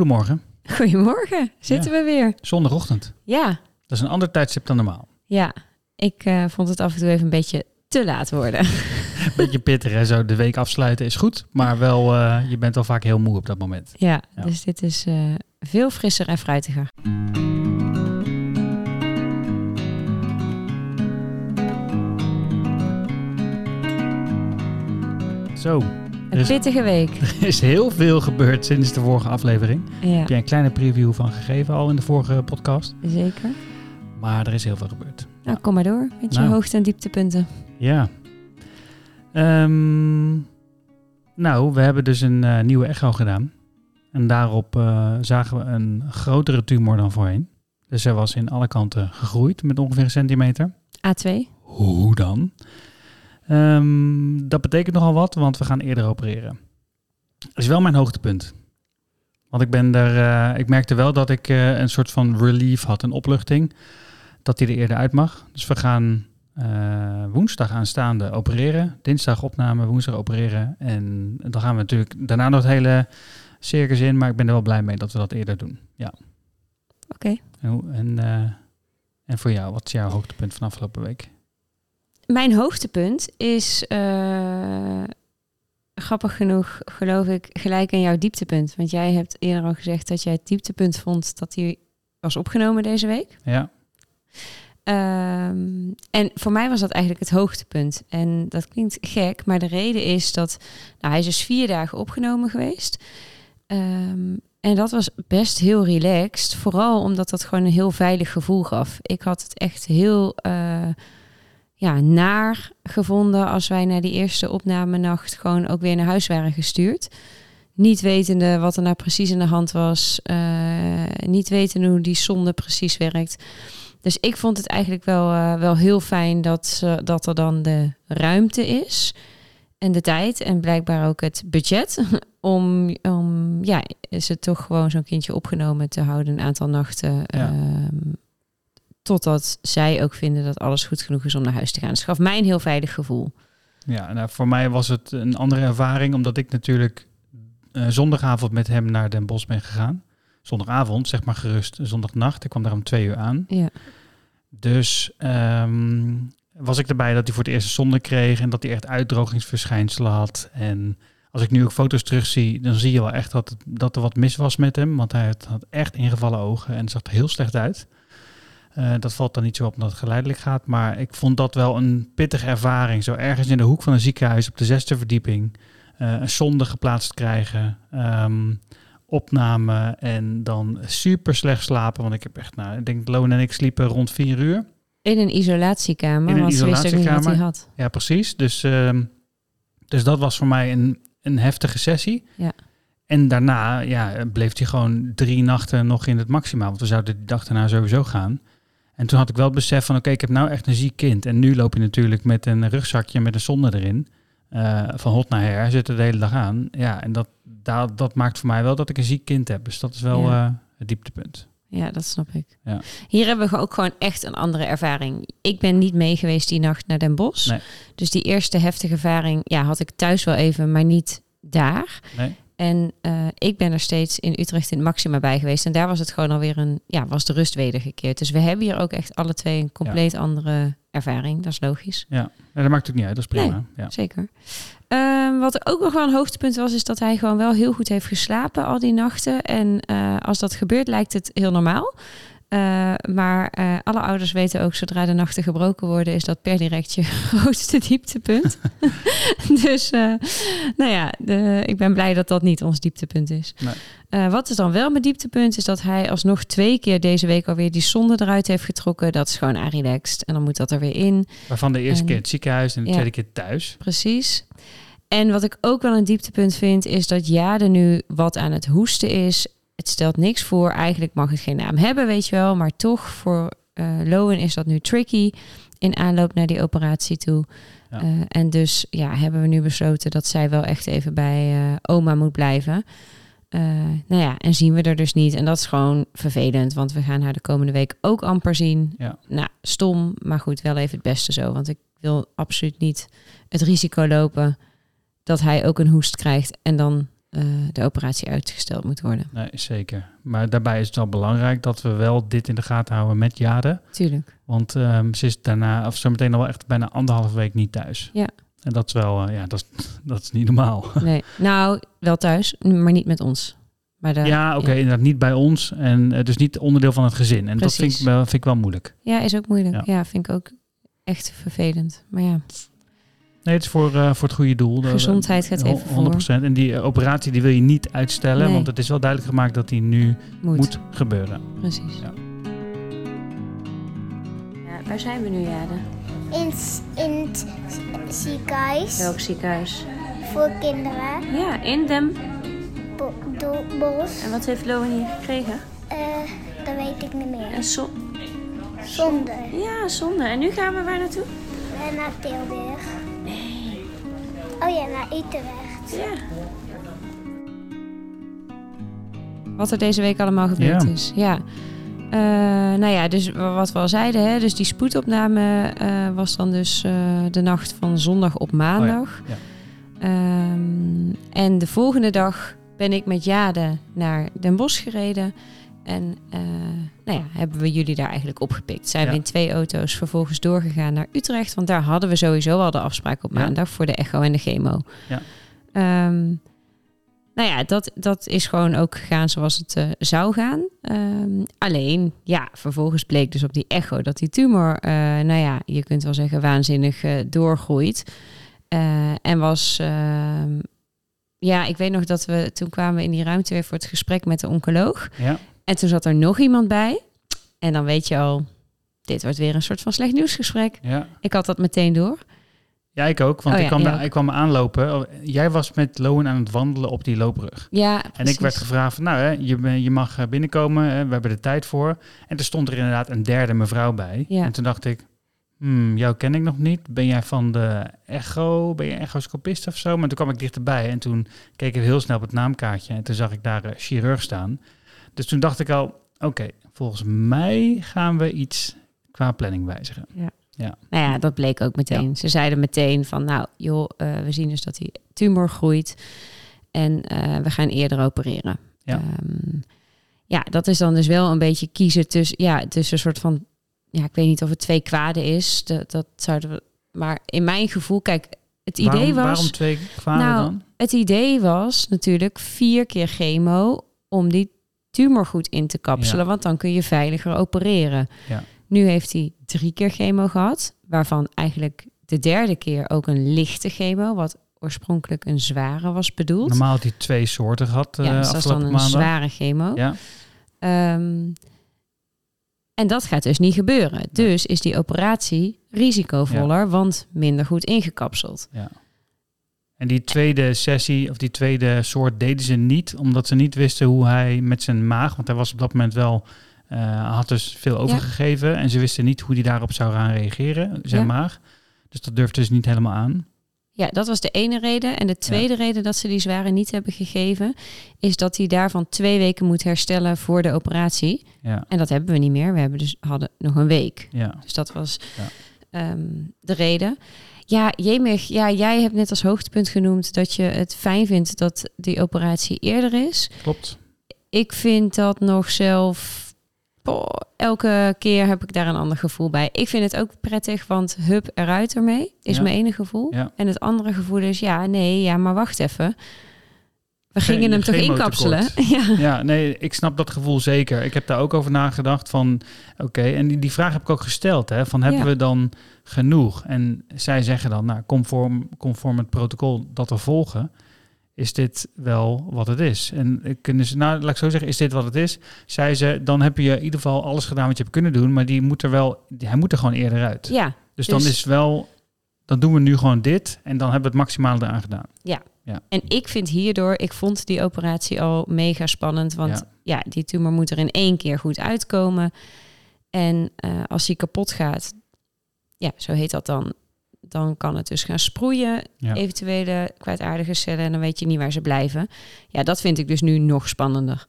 Goedemorgen, Goedemorgen, zitten we weer. zondagochtend. Ja, Dat is een ander tijdstip dan normaal. ja. Ik eh, vond het af en toe even een beetje te laat worden. Beetje pittig hè, zo de week afsluiten is goed, maar wel, eh, je bent wel vaak heel moe op dat moment. ja, Ja. dus dit is eh, veel frisser en fruitiger. Zo, Een Dus- pittige week. er is heel veel gebeurd sinds de vorige aflevering. Ja, Heb jij een kleine preview van gegeven al in de vorige podcast, zeker. maar er is heel veel gebeurd. Nou, kom maar door met je Nou. hoogte- en dieptepunten. Ja. Ehm, nou, we hebben dus een eh, nieuwe echo gedaan. En daarop eh, zagen we een grotere tumor dan voorheen. Dus hij was in alle kanten gegroeid met ongeveer een centimeter. A2. Hoe dan? Ehm, dat betekent nogal wat, want we gaan eerder opereren. Dat is wel mijn hoogtepunt. Want ik ben er, eh, ik merkte wel dat ik eh, een soort van relief had, een opluchting, dat hij er eerder uit mag. Dus we gaan eh, woensdag aanstaande opereren, dinsdag opname, woensdag opereren. En dan gaan we natuurlijk daarna nog het hele circus in, maar ik ben er wel blij mee dat we dat eerder doen. Ja. Oké. En, en, en voor jou, wat is jouw hoogtepunt van afgelopen week? Mijn hoogtepunt is, eh, grappig genoeg, geloof ik, gelijk aan jouw dieptepunt. Want jij hebt eerder al gezegd dat jij het dieptepunt vond dat hij was opgenomen deze week. Ja. Ehm, en voor mij was dat eigenlijk het hoogtepunt. En dat klinkt gek, maar de reden is dat nou, hij is dus vier dagen opgenomen geweest. Ehm, en dat was best heel relaxed. Vooral omdat dat gewoon een heel veilig gevoel gaf. Ik had het echt heel eh, ja, naar gevonden als wij na die eerste opnamenacht gewoon ook weer naar huis waren gestuurd. Niet wetende wat er nou precies in de hand was. eh, niet wetende hoe die zonde precies werkt. Dus ik vond het eigenlijk wel, eh, wel heel fijn dat, dat er dan de ruimte is. En de tijd en blijkbaar ook het budget. Om, om ja, is het toch gewoon zo'n kindje opgenomen te houden een aantal nachten. Ja. ehm, totdat zij ook vinden dat alles goed genoeg is om naar huis te gaan. Dus het gaf mij een heel veilig gevoel. Ja, nou, voor mij was het een andere ervaring, omdat ik natuurlijk eh, zondagavond met hem naar Den Bosch ben gegaan. Zondagavond, zeg maar gerust, zondagnacht. Ik kwam daar om twee uur aan. Ja, Dus ehm, was ik erbij dat hij voor het eerst zonde kreeg en dat hij echt uitdrogingsverschijnselen had. En als ik nu ook foto's terugzie, dan zie je wel echt dat, dat er wat mis was met hem. Want hij had, had echt ingevallen ogen en zag er heel slecht uit. Eh, dat valt dan niet zo op omdat het geleidelijk gaat. Maar ik vond dat wel een pittige ervaring. Zo ergens in de hoek van een ziekenhuis op de zesde verdieping. eh, een zonde geplaatst krijgen. ehm, opname en dan super slecht slapen. Want ik heb echt, nou, ik denk Loon en ik sliepen rond vier uur. in een isolatiekamer, In een want ze wisten ook niet wat hij isolatiekamer. had. Ja, precies. Dus, ehm, dus dat was voor mij een, een heftige sessie. Ja. En daarna ja, bleef hij gewoon drie nachten nog in het maximaal. Want we zouden die dag daarna sowieso gaan. En toen had ik wel het besef van... oké, ik heb nou echt een ziek kind. En nu loop je natuurlijk met een rugzakje met een zonde erin. eh, van hot naar her, zit er de hele dag aan. Ja, en dat, dat, dat maakt voor mij wel dat ik een ziek kind heb. Dus dat is wel Ja. eh, het dieptepunt. Ja, dat snap ik. Ja. Hier hebben we ook gewoon echt een andere ervaring. Ik ben niet mee geweest die nacht naar Den Bosch. Nee. Dus die eerste heftige ervaring ja, had ik thuis wel even, maar niet daar. Nee? En eh, ik ben er steeds in Utrecht in het Maxima bij geweest. En daar was het gewoon alweer een, ja, was de rust wedergekeerd. Dus we hebben hier ook echt alle twee een compleet andere ervaring. Dat is logisch. Ja, nee, dat maakt het niet uit. Dat is prima. Ja. Zeker. Ehm, wat ook nog wel een hoogtepunt was, is dat hij gewoon wel heel goed heeft geslapen al die nachten. En eh, als dat gebeurt, lijkt het heel normaal. Eh, maar eh, alle ouders weten ook, zodra de nachten gebroken worden, is dat per direct je grootste dieptepunt. dus, eh, nou ja, de, ik ben blij dat dat niet ons dieptepunt is. Nee. Wat is dan wel mijn dieptepunt, is dat hij alsnog twee keer deze week alweer die zonde eruit heeft getrokken. Dat is gewoon relaxed. En dan moet dat er weer in. Waarvan de eerste En- keer het ziekenhuis en de Ja. tweede keer thuis. Precies. En wat ik ook wel een dieptepunt vind, is dat Jade nu wat aan het hoesten is. Het stelt niks voor. Eigenlijk mag het geen naam hebben, weet je wel. Maar toch, voor eh Lowen is dat nu tricky in aanloop naar die operatie toe. Ja. Eh, en dus ja, hebben we nu besloten dat zij wel echt even bij eh, oma moet blijven. Eh, nou ja, en zien we er dus niet. En dat is gewoon vervelend, want we gaan haar de komende week ook amper zien. Ja. Nou, stom, maar goed, wel even het beste zo. Want ik wil absoluut niet het risico lopen dat hij ook een hoest krijgt en dan de operatie uitgesteld moet worden. Nee, zeker. Maar daarbij is het wel belangrijk dat we wel dit in de gaten houden met Jade. Tuurlijk. Want ehm, ze is daarna, of zo meteen al wel echt bijna anderhalve week niet thuis. Ja. En dat is wel, eh, ja, dat is, dat is niet normaal. Nee, nou, wel thuis, maar niet met ons. Maar de, ja, oké, inderdaad niet bij ons. En eh, dus niet onderdeel van het gezin. En dat vind ik, wel, vind ik wel moeilijk. Ja, is ook moeilijk. Ja. Ja. vind ik ook echt vervelend. Maar ja, Nee, het is voor, eh, voor het goede doel. De- Gezondheid gaat even voor. 100%. En die eh, operatie die wil je niet uitstellen. Nee. Want het is wel duidelijk gemaakt dat die nu moet. moet gebeuren. Precies. Ja. Ja, waar zijn we nu, Jade? In, in het ziekenhuis Welk ziekenhuis? voor kinderen. Ja, in. Bo do- bos. En wat heeft Lowen hier gekregen? Eh, dat weet ik niet meer. Een zo Zonder. ja, zonde. En nu gaan we waar naartoe? Naar Tilburg. Oh ja, naar Utrecht. Ja. Wat er deze week allemaal gebeurd Ja. is. Ja. Eh, nou ja, dus wat we al zeiden, hè, dus die spoedopname eh, was dan dus eh, de nacht van zondag op maandag. ja. Ehm, en de volgende dag ben ik met Jade naar Den Bosch gereden. En eh, nou ja, hebben we jullie daar eigenlijk opgepikt. Zijn Ja. we in twee auto's vervolgens doorgegaan naar Utrecht. Want daar hadden we sowieso al de afspraak op Ja. maandag voor de echo en de chemo. Ja. Ehm, nou ja, dat, dat is gewoon ook gegaan zoals het eh, zou gaan. Ehm, alleen, ja, vervolgens bleek dus op die echo dat die tumor, eh, nou ja, je kunt wel zeggen waanzinnig doorgroeit. En was, ehm, ja, ik weet nog dat we toen kwamen we in die ruimte weer voor het gesprek met de oncoloog. Ja. En toen zat er nog iemand bij. En dan weet je al, dit wordt weer een soort van slecht nieuwsgesprek. Ja. Ik had dat meteen door. ja, ik ook. Want Oh ik, ja, kwam ook. ik kwam aanlopen. Oh, Jij was met Lowen aan het wandelen op die loopbrug. Ja, En ik werd gevraagd van, nou, hè, je, je mag eh, binnenkomen, hè, we hebben er tijd voor. En er stond er inderdaad een derde mevrouw bij. Ja. En toen dacht ik, hmm, jou ken ik nog niet. Ben jij van de echo? Ben je echoscopist of zo? Maar toen kwam ik dichterbij en toen keek ik heel snel op het naamkaartje. En toen zag ik daar eh, chirurg staan. Dus toen dacht ik al, oké, volgens mij gaan we iets qua planning wijzigen. Nou ja, dat bleek ook meteen. Ze zeiden meteen van, nou joh, eh, we zien dus dat die tumor groeit en eh, we gaan eerder opereren. Ja. Ehm, ja, dat is dan dus wel een beetje kiezen tussen, ja, tussen een soort van, ja, ik weet niet of het twee kwaden is. Dat, dat zouden we, maar in mijn gevoel, kijk, het idee waarom, was, Waarom twee kwaden Nou, dan? het idee was natuurlijk vier keer chemo om die tumor goed in te kapselen, Ja. want dan kun je veiliger opereren. Ja. Nu heeft hij drie keer chemo gehad, waarvan eigenlijk de derde keer ook een lichte chemo, wat oorspronkelijk een zware was bedoeld. Normaal had hij twee soorten gehad eh ja, dus dat is dan een maandag. zware chemo. Ja, Ehm, en dat gaat dus niet gebeuren. Dus is die operatie risicovoller, want minder goed ingekapseld. ja. En die tweede sessie, of die tweede soort, deden ze niet, omdat ze niet wisten hoe hij met zijn maag, want hij was op dat moment wel, eh, had dus veel overgegeven, en ze wisten niet hoe hij daarop zou gaan reageren, zijn Ja. maag. Dus dat durfde ze niet helemaal aan. Ja, dat was de ene reden. En de tweede reden dat ze die zware niet hebben gegeven, is dat hij daarvan twee weken moet herstellen voor de operatie. Ja, En dat hebben we niet meer. We hebben dus hadden nog een week. ja. Dus dat was ehm, de reden. Ja, Jemig, ja, jij hebt net als hoogtepunt genoemd dat je het fijn vindt dat die operatie eerder is. klopt. Ik vind dat nog zelf. boah, elke keer heb ik daar een ander gevoel bij. Ik vind het ook prettig, want hup eruit ermee is Ja. mijn ene gevoel. Ja. En het andere gevoel is, ja, nee, ja, maar wacht even. We Geen- gingen hem toch inkapselen? Ja. Ja, nee, ik snap dat gevoel zeker. Ik heb daar ook over nagedacht van, oké, en die, die vraag heb ik ook gesteld, hè, van hebben Ja. we dan genoeg? En zij zeggen dan, nou, conform, conform het protocol dat we volgen, is dit wel wat het is? En kunnen ze, nou, laat ik zo zeggen, is dit wat het is? Zei ze, dan heb je in ieder geval alles gedaan wat je hebt kunnen doen, maar die moet er wel, hij moet er gewoon eerder uit. ja, dus, dan dus- is wel, dan doen we nu gewoon dit en dan hebben we het maximale eraan gedaan. En ik vind hierdoor, ik vond die operatie al mega spannend. Want Ja. ja, die tumor moet er in één keer goed uitkomen. En eh, als die kapot gaat, ja, zo heet dat dan, dan kan het dus gaan sproeien. Ja. Eventuele kwijtaardige cellen en dan weet je niet waar ze blijven. Ja, dat vind ik dus nu nog spannender.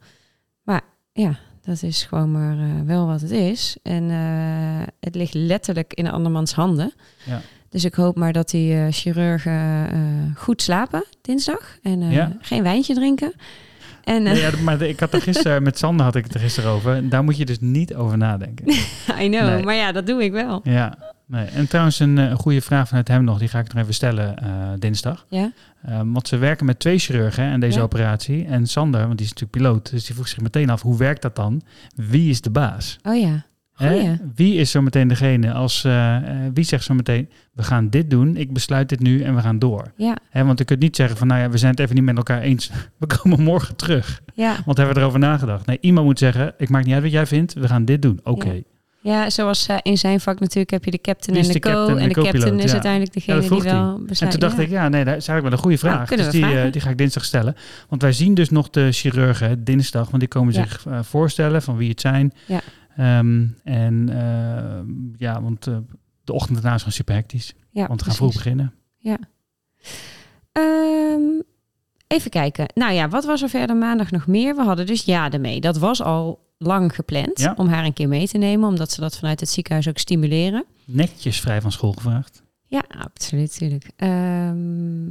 Maar ja, dat is gewoon maar eh, wel wat het is. En eh, het ligt letterlijk in andermans handen. Ja. Dus ik hoop maar dat die eh, chirurgen eh, goed slapen dinsdag. En eh, Ja. geen wijntje drinken. En eh, Nee, ja, maar ik had er gisteren, met Sander had ik het er gisteren over. Daar moet je dus niet over nadenken. I know, Nee. maar ja, dat doe ik wel. Ja, nee. En trouwens een eh, goede vraag vanuit hem nog. Die ga ik nog even stellen eh, dinsdag. Ja? Ehm, want ze werken met twee chirurgen in deze Ja. operatie. En Sander, want die is natuurlijk piloot, dus die vroeg zich meteen af, hoe werkt dat dan? Wie is de baas? Oh ja. Hè? Wie is zo meteen degene als, eh, eh, wie zegt zo meteen, we gaan dit doen, ik besluit dit nu en we gaan door. Ja, Hè, want je kunt niet zeggen van, nou ja, we zijn het even niet met elkaar eens, we komen morgen terug. ja. Want hebben we erover nagedacht? Nee, iemand moet zeggen, ik maak niet uit wat jij vindt, we gaan dit doen. Oké. Ja. Ja, zoals eh, in zijn vak natuurlijk heb je de captain en de de co. En de captain is uiteindelijk degene die wel En besluit. toen dacht ik, ja, nee, dat is eigenlijk wel een goede vraag. Nou, kunnen dus die, die ga ik dinsdag stellen. Want wij zien dus nog de chirurgen dinsdag, want die komen zich voorstellen van wie het zijn. Ja. Ehm, en eh, ja, want eh, de ochtend daarna is gewoon super hectisch. Ja, want we gaan vroeg beginnen. Ehm, even kijken. Nou ja, wat was er verder maandag nog meer? We hadden dus Jade mee. Dat was al lang gepland Ja. om haar een keer mee te nemen, omdat ze dat vanuit het ziekenhuis ook stimuleren. Netjes vrij van school gevraagd. Ja, absoluut, natuurlijk. Ehm,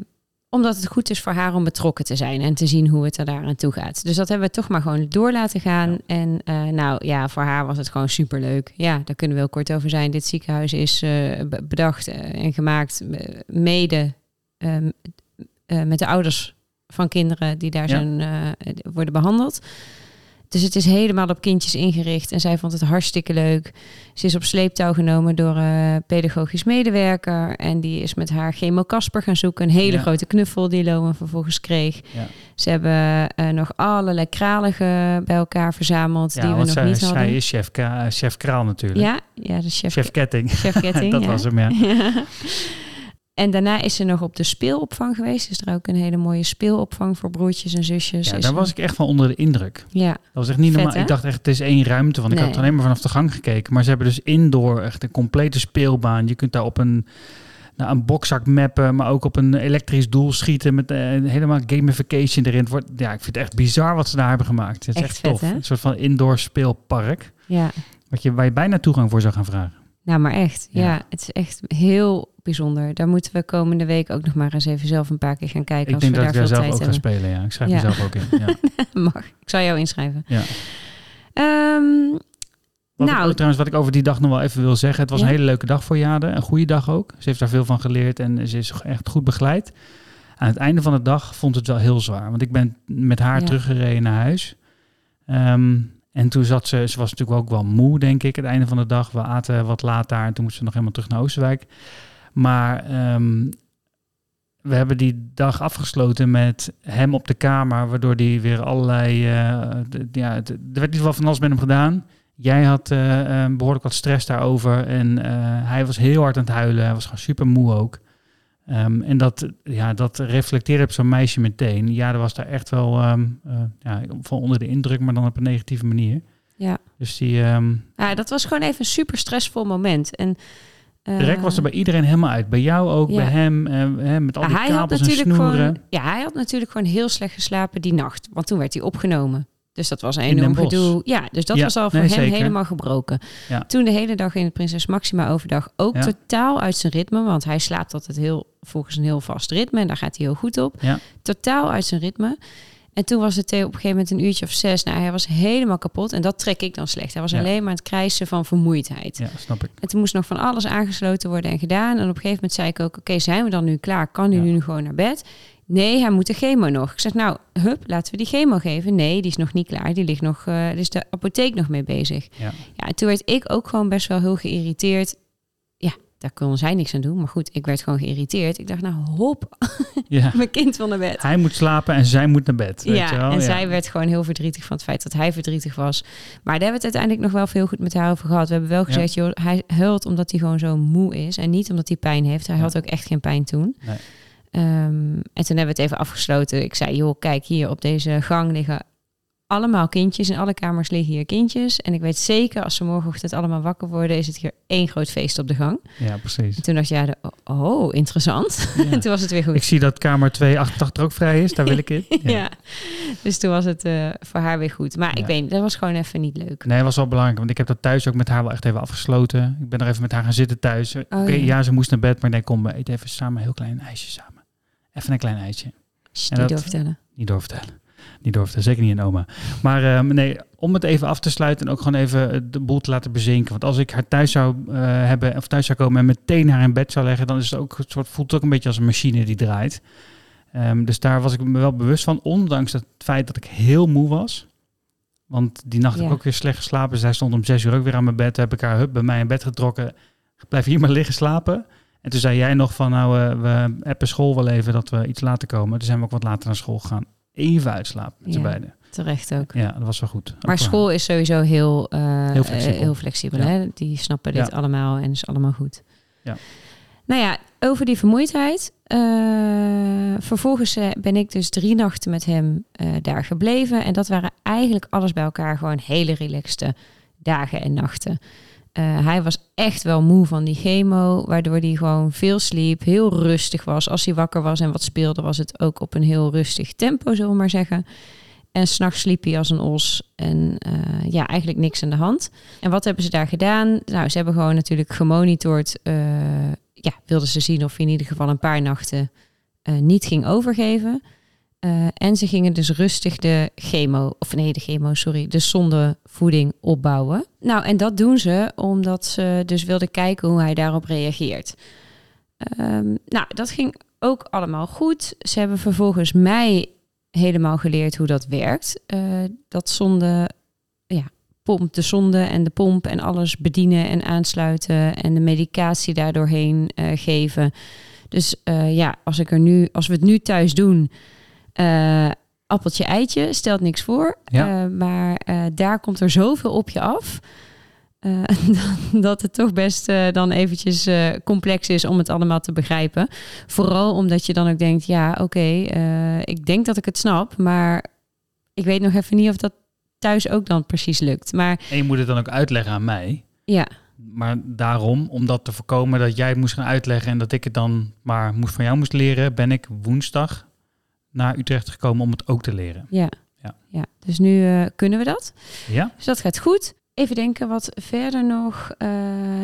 omdat het goed is voor haar om betrokken te zijn en te zien hoe het er daar aan toe gaat. Dus dat hebben we toch maar gewoon door laten gaan. Ja. En eh, nou ja, voor haar was het gewoon superleuk. Ja, daar kunnen we heel kort over zijn. Dit ziekenhuis is eh, be- bedacht eh, en gemaakt mede ehm, eh, met de ouders van kinderen die daar Ja. zijn, worden behandeld. Dus het is helemaal op kindjes ingericht. En zij vond het hartstikke leuk. Ze is op sleeptouw genomen door een pedagogisch medewerker. En die is met haar chemo Casper gaan zoeken. Een hele Ja. grote knuffel die Loan vervolgens kreeg. Ja. Ze hebben eh, nog allerlei kraligen bij elkaar verzameld Ja, die we want nog zij, niet hadden. zij is chef, Ka- chef Kraal natuurlijk. ja, ja, de chef, Chef Ketting. chef Ketting. dat was hem, ja. En daarna is ze nog op de speelopvang geweest. Is er ook een hele mooie speelopvang voor broertjes en zusjes. ja daar was ik echt van onder de indruk. Ja, Dat was echt niet Vet, normaal. hè? Ik dacht echt, het is één ruimte. Want ik had alleen maar vanaf de gang gekeken. Maar ze hebben dus indoor echt een complete speelbaan. Je kunt daar op een, nou, een bokzak mappen. Maar ook op een elektrisch doel schieten. Met eh, helemaal gamification erin. Het wordt, ja, ik vind het echt bizar wat ze daar hebben gemaakt. Het is Echt echt, vet, tof. hè? Een soort van indoor speelpark. ja. Wat je, waar je bijna toegang voor zou gaan vragen. Nou, maar echt. Ja. Ja. het is echt heel bijzonder. Daar moeten we komende week ook nog maar eens even zelf een paar keer gaan kijken. ik als denk we dat ik daar daar veel zelf ook ga hebben. spelen. Ja. Ik schrijf Ja. mezelf ook in. Ja. Mag. Ik zal jou inschrijven. Ja. Ehm, Wat Nou. ik trouwens, wat ik over die dag nog wel even wil zeggen. Het was een hele leuke dag voor Jade. Een goede dag ook. Ze heeft daar veel van geleerd en ze is echt goed begeleid. Aan het einde van de dag vond het wel heel zwaar. Want ik ben met haar teruggereden naar huis. Ehm, en toen zat ze, ze was natuurlijk ook wel moe, denk ik, het einde van de dag. We aten wat laat daar en toen moesten we nog helemaal terug naar Oosterwijk. Maar ehm, we hebben die dag afgesloten met hem op de kamer, waardoor hij weer allerlei. d- ja, er werd iets wel van alles met hem gedaan. Jij had eh, eh, behoorlijk wat stress daarover. En hij was heel hard aan het huilen. Hij was gewoon super moe ook. Ehm, en dat, ja, dat reflecteerde op zo'n meisje meteen. Ja, er was daar echt wel ehm, eh, ja, van onder de indruk, maar dan op een negatieve manier. ja. Dus die ehm ja, dat was gewoon even een super stressvol moment. En, de rek was er bij iedereen helemaal uit. Bij jou ook, Ja. bij hem, eh, met al ja, die hij had kabels en natuurlijk snoeren. gewoon, ja, hij had natuurlijk gewoon heel slecht geslapen die nacht. Want toen werd hij opgenomen. Dus dat was een enorm gedoe. Ja, dus dat Ja, was al voor nee, hem zeker. helemaal gebroken. Ja. Toen de hele dag in het Prinses Maxima overdag ook Ja. totaal uit zijn ritme. Want hij slaapt altijd heel, volgens een heel vast ritme. En daar gaat hij heel goed op. Totaal uit zijn ritme. En toen was het Theo op een gegeven moment een uurtje of zes. Nou, hij was helemaal kapot. En dat trek ik dan slecht. Hij was alleen maar aan het krijsen van vermoeidheid. Ja, snap ik. En toen moest nog van alles aangesloten worden en gedaan. En op een gegeven moment zei ik ook, oké, zijn we dan nu klaar? Kan Ja. nu gewoon naar bed? Nee, hij moet de chemo nog. Ik zeg, nou, hup, laten we die chemo geven. Nee, die is nog niet klaar. Die ligt nog, er is de apotheek nog mee bezig. Ja. Ja, en toen werd ik ook gewoon best wel heel geïrriteerd. Ja, daar kon zij niks aan doen. Maar goed, ik werd gewoon geïrriteerd. Ik dacht, nou, hop, ja. mijn kind wil naar bed. Hij moet slapen en zij moet naar bed. Weet Ja, je wel? en ja. zij werd gewoon heel verdrietig van het feit dat hij verdrietig was. Maar daar hebben we het uiteindelijk nog wel veel goed met haar over gehad. We hebben wel Ja. gezegd, joh, hij huilt omdat hij gewoon zo moe is. En niet omdat hij pijn heeft. Hij had ook echt geen pijn toen. Nee. Ehm, en toen hebben we het even afgesloten. Ik zei, joh, kijk hier op deze gang liggen allemaal kindjes. In alle kamers liggen hier kindjes. En ik weet zeker, als ze morgenochtend allemaal wakker worden, is het hier één groot feest op de gang. Ja, precies. En toen dacht jij, de, oh, interessant. Ja. en toen was het weer goed. Ik zie dat kamer 288 ook vrij is, daar wil ik in. ja. dus toen was het eh, voor haar weer goed. Maar ik Ja. weet dat was gewoon even niet leuk. Nee, was wel belangrijk, want ik heb dat thuis ook met haar wel echt even afgesloten. Ik ben er even met haar gaan zitten thuis. Oké, Oh, ja. ja. ze moest naar bed, maar denk, kom, we eten even samen een heel klein ijsje samen. Even een klein En niet dat- doorvertellen. Niet doorvertellen. Niet doorvertellen, zeker niet in oma. Maar ehm, nee, om het even af te sluiten en ook gewoon even de boel te laten bezinken. Want als ik haar thuis zou eh, hebben, of thuis zou komen en meteen haar in bed zou leggen, dan is het ook, het soort, voelt het ook een beetje als een machine die draait. Ehm, dus daar was ik me wel bewust van, ondanks het feit dat ik heel moe was. Want die nacht heb ik ook weer slecht geslapen. Zij stond om zes uur ook weer aan mijn bed. Heb ik haar hup, bij mij in bed getrokken. Blijf hier maar liggen slapen. En toen zei jij nog van, nou, eh, we appen school wel even dat we iets later komen. Toen zijn we ook wat later naar school gegaan. Even uitslapen met z'n Ja. beiden. Terecht ook. Ja, dat was wel goed. Ook Maar school is sowieso heel, eh, Heel flexibel. eh, heel flexibel Ja. hè? Die snappen dit Ja. allemaal en is allemaal goed. Ja. Nou ja, over die vermoeidheid. vervolgens ben ik dus drie nachten met hem daar gebleven. En dat waren eigenlijk alles bij elkaar gewoon hele relaxte dagen en nachten. Eh, hij was echt wel moe van die chemo, waardoor hij gewoon veel sliep, heel rustig was. Als hij wakker was en wat speelde, was het ook op een heel rustig tempo, zullen we maar zeggen. En s'nachts sliep hij als een os. En eh, ja, eigenlijk niks aan de hand. En wat hebben ze daar gedaan? Nou, ze hebben gewoon natuurlijk gemonitord. eh, ja, wilden ze zien of hij in ieder geval een paar nachten niet ging overgeven. Eh, en ze gingen dus rustig de chemo, of nee, de chemo, sorry, de zondevoeding opbouwen. Nou, en dat doen ze omdat ze dus wilden kijken hoe hij daarop reageert. Ehm, nou, dat ging ook allemaal goed. Ze hebben vervolgens mij helemaal geleerd hoe dat werkt. Eh, dat zonde, ja, pomp, de zonde en de pomp en alles bedienen en aansluiten en de medicatie daardoorheen eh, geven. Dus ja, als ik er nu, als we het nu thuis doen, eh, appeltje eitje, stelt niks voor. Ja. Eh, maar eh, daar komt er zoveel op je af. dat het toch best dan eventjes complex is om het allemaal te begrijpen. Vooral omdat je dan ook denkt, ja, oké, ik denk dat ik het snap, maar ik weet nog even niet of dat thuis ook dan precies lukt. Maar En je moet het dan ook uitleggen aan mij. ja, Maar daarom, om dat te voorkomen dat jij het moest gaan uitleggen en dat ik het dan maar moest van jou moest leren, ben ik woensdag naar Utrecht gekomen om het ook te leren. ja, Ja. ja. Dus nu eh, kunnen we dat. Ja? Dus dat gaat goed. Even denken wat verder nog. Eh,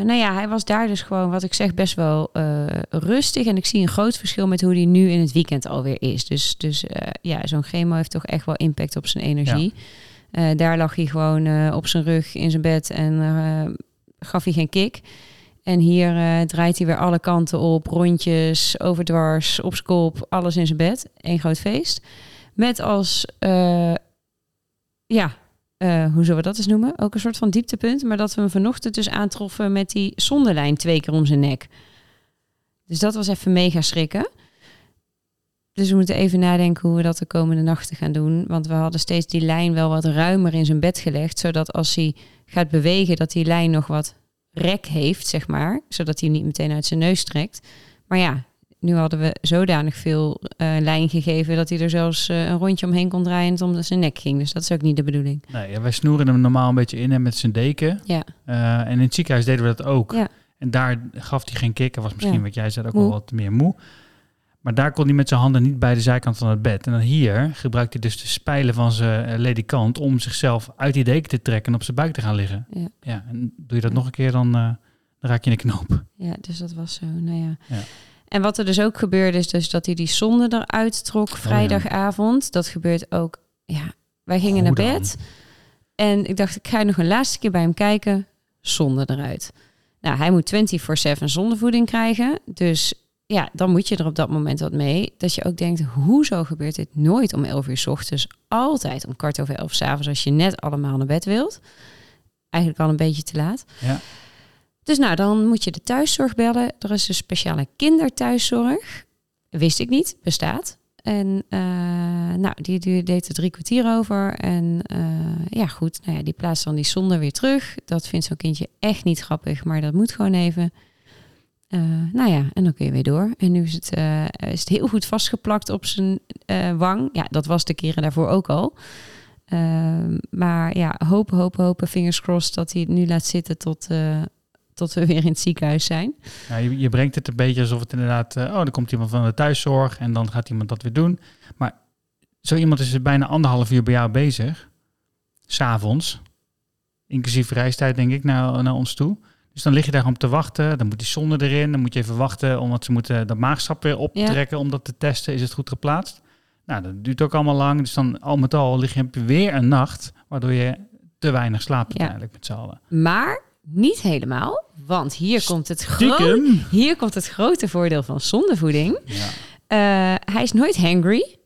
nou ja, hij was daar dus gewoon, wat ik zeg, best wel eh, rustig. En ik zie een groot verschil met hoe hij nu in het weekend alweer is. Dus, dus ja, zo'n chemo heeft toch echt wel impact op zijn energie. Daar lag hij gewoon op zijn rug in zijn bed en gaf hij geen kick. En hier eh, draait hij weer alle kanten op, rondjes, overdwars, op zijn alles in zijn bed. Eén groot feest. Met als, eh, ja, eh, hoe zullen we dat eens noemen? Ook een soort van dieptepunt, maar dat we hem vanochtend dus aantroffen met die zondelijn twee keer om zijn nek. Dus dat was even mega schrikken. Dus we moeten even nadenken hoe we dat de komende nachten gaan doen. Want we hadden steeds die lijn wel wat ruimer in zijn bed gelegd. Zodat als hij gaat bewegen, dat die lijn nog wat rek heeft, zeg maar. Zodat hij niet meteen uit zijn neus trekt. Maar ja, nu hadden we zodanig veel eh, lijn gegeven... dat hij er zelfs eh, een rondje omheen kon draaien en het om zijn nek ging. Dus dat is ook niet de bedoeling. Nee, ja, wij snoeren hem normaal een beetje in hè, met zijn deken. Ja, Eh, en in het ziekenhuis deden we dat ook. Ja. En daar gaf hij geen kick. Hij was misschien, Ja. wat jij zei, ook wel wat meer moe. Maar daar kon hij met zijn handen niet bij de zijkant van het bed. En dan hier gebruikt hij dus de spijlen van zijn eh, ledikant om zichzelf uit die deken te trekken en op zijn buik te gaan liggen. Ja. ja en doe je dat nog een keer, dan, eh, dan raak je in de knoop. ja, dus dat was zo. Nou ja. Ja. En wat er dus ook gebeurde, is dus dat hij die zonde eruit trok vrijdagavond. Dat gebeurt ook. Ja, wij gingen naar dan? bed. En ik dacht, ik ga nog een laatste keer bij hem kijken. Zonde eruit. Nou, hij moet 24-7 zondevoeding krijgen. Dus ja, dan moet je er op dat moment wat mee. Dat je ook denkt, hoezo gebeurt dit nooit om 11 uur 's ochtends? Altijd om kwart over 11 's avonds als je net allemaal naar bed wilt. Eigenlijk al een beetje te laat. Ja. Dus nou, dan moet je de thuiszorg bellen. Er is een speciale kinderthuiszorg. Wist ik niet, bestaat. En eh, nou, die, die deed er drie kwartier over. En eh, ja, goed, nou ja, die plaatst dan die zonde weer terug. Dat vindt zo'n kindje echt niet grappig, maar dat moet gewoon even. Eh, nou ja, en dan kun je weer door. En nu is het, eh, is het heel goed vastgeplakt op zijn eh, wang. Ja, dat was de keren daarvoor ook al. Ehm, maar ja, hopen, hopen, hopen, fingers crossed dat hij het nu laat zitten tot, tot we weer in het ziekenhuis zijn. Ja, je, brengt het een beetje alsof het inderdaad... oh, dan komt iemand van de thuiszorg en dan gaat iemand dat weer doen. Maar zo iemand is er bijna anderhalf uur bij jou bezig. S'avonds. Inclusief reistijd, denk ik, naar, naar ons toe. Dus dan lig je daar om te wachten. Dan moet die zonde erin. Dan moet je even wachten, omdat ze moeten dat maagsap weer optrekken... om dat te testen. Is het goed geplaatst? Nou, dat duurt ook allemaal lang. Dus dan al met al lig je weer een nacht... waardoor je te weiig slaapt Ja. uiteindelijk met z'n allen. Maar niet helemaal, want hier komt het, gro Stiekem. hier komt het grote voordeel van zondevoeding. Ja. Eh, hij is nooit hangry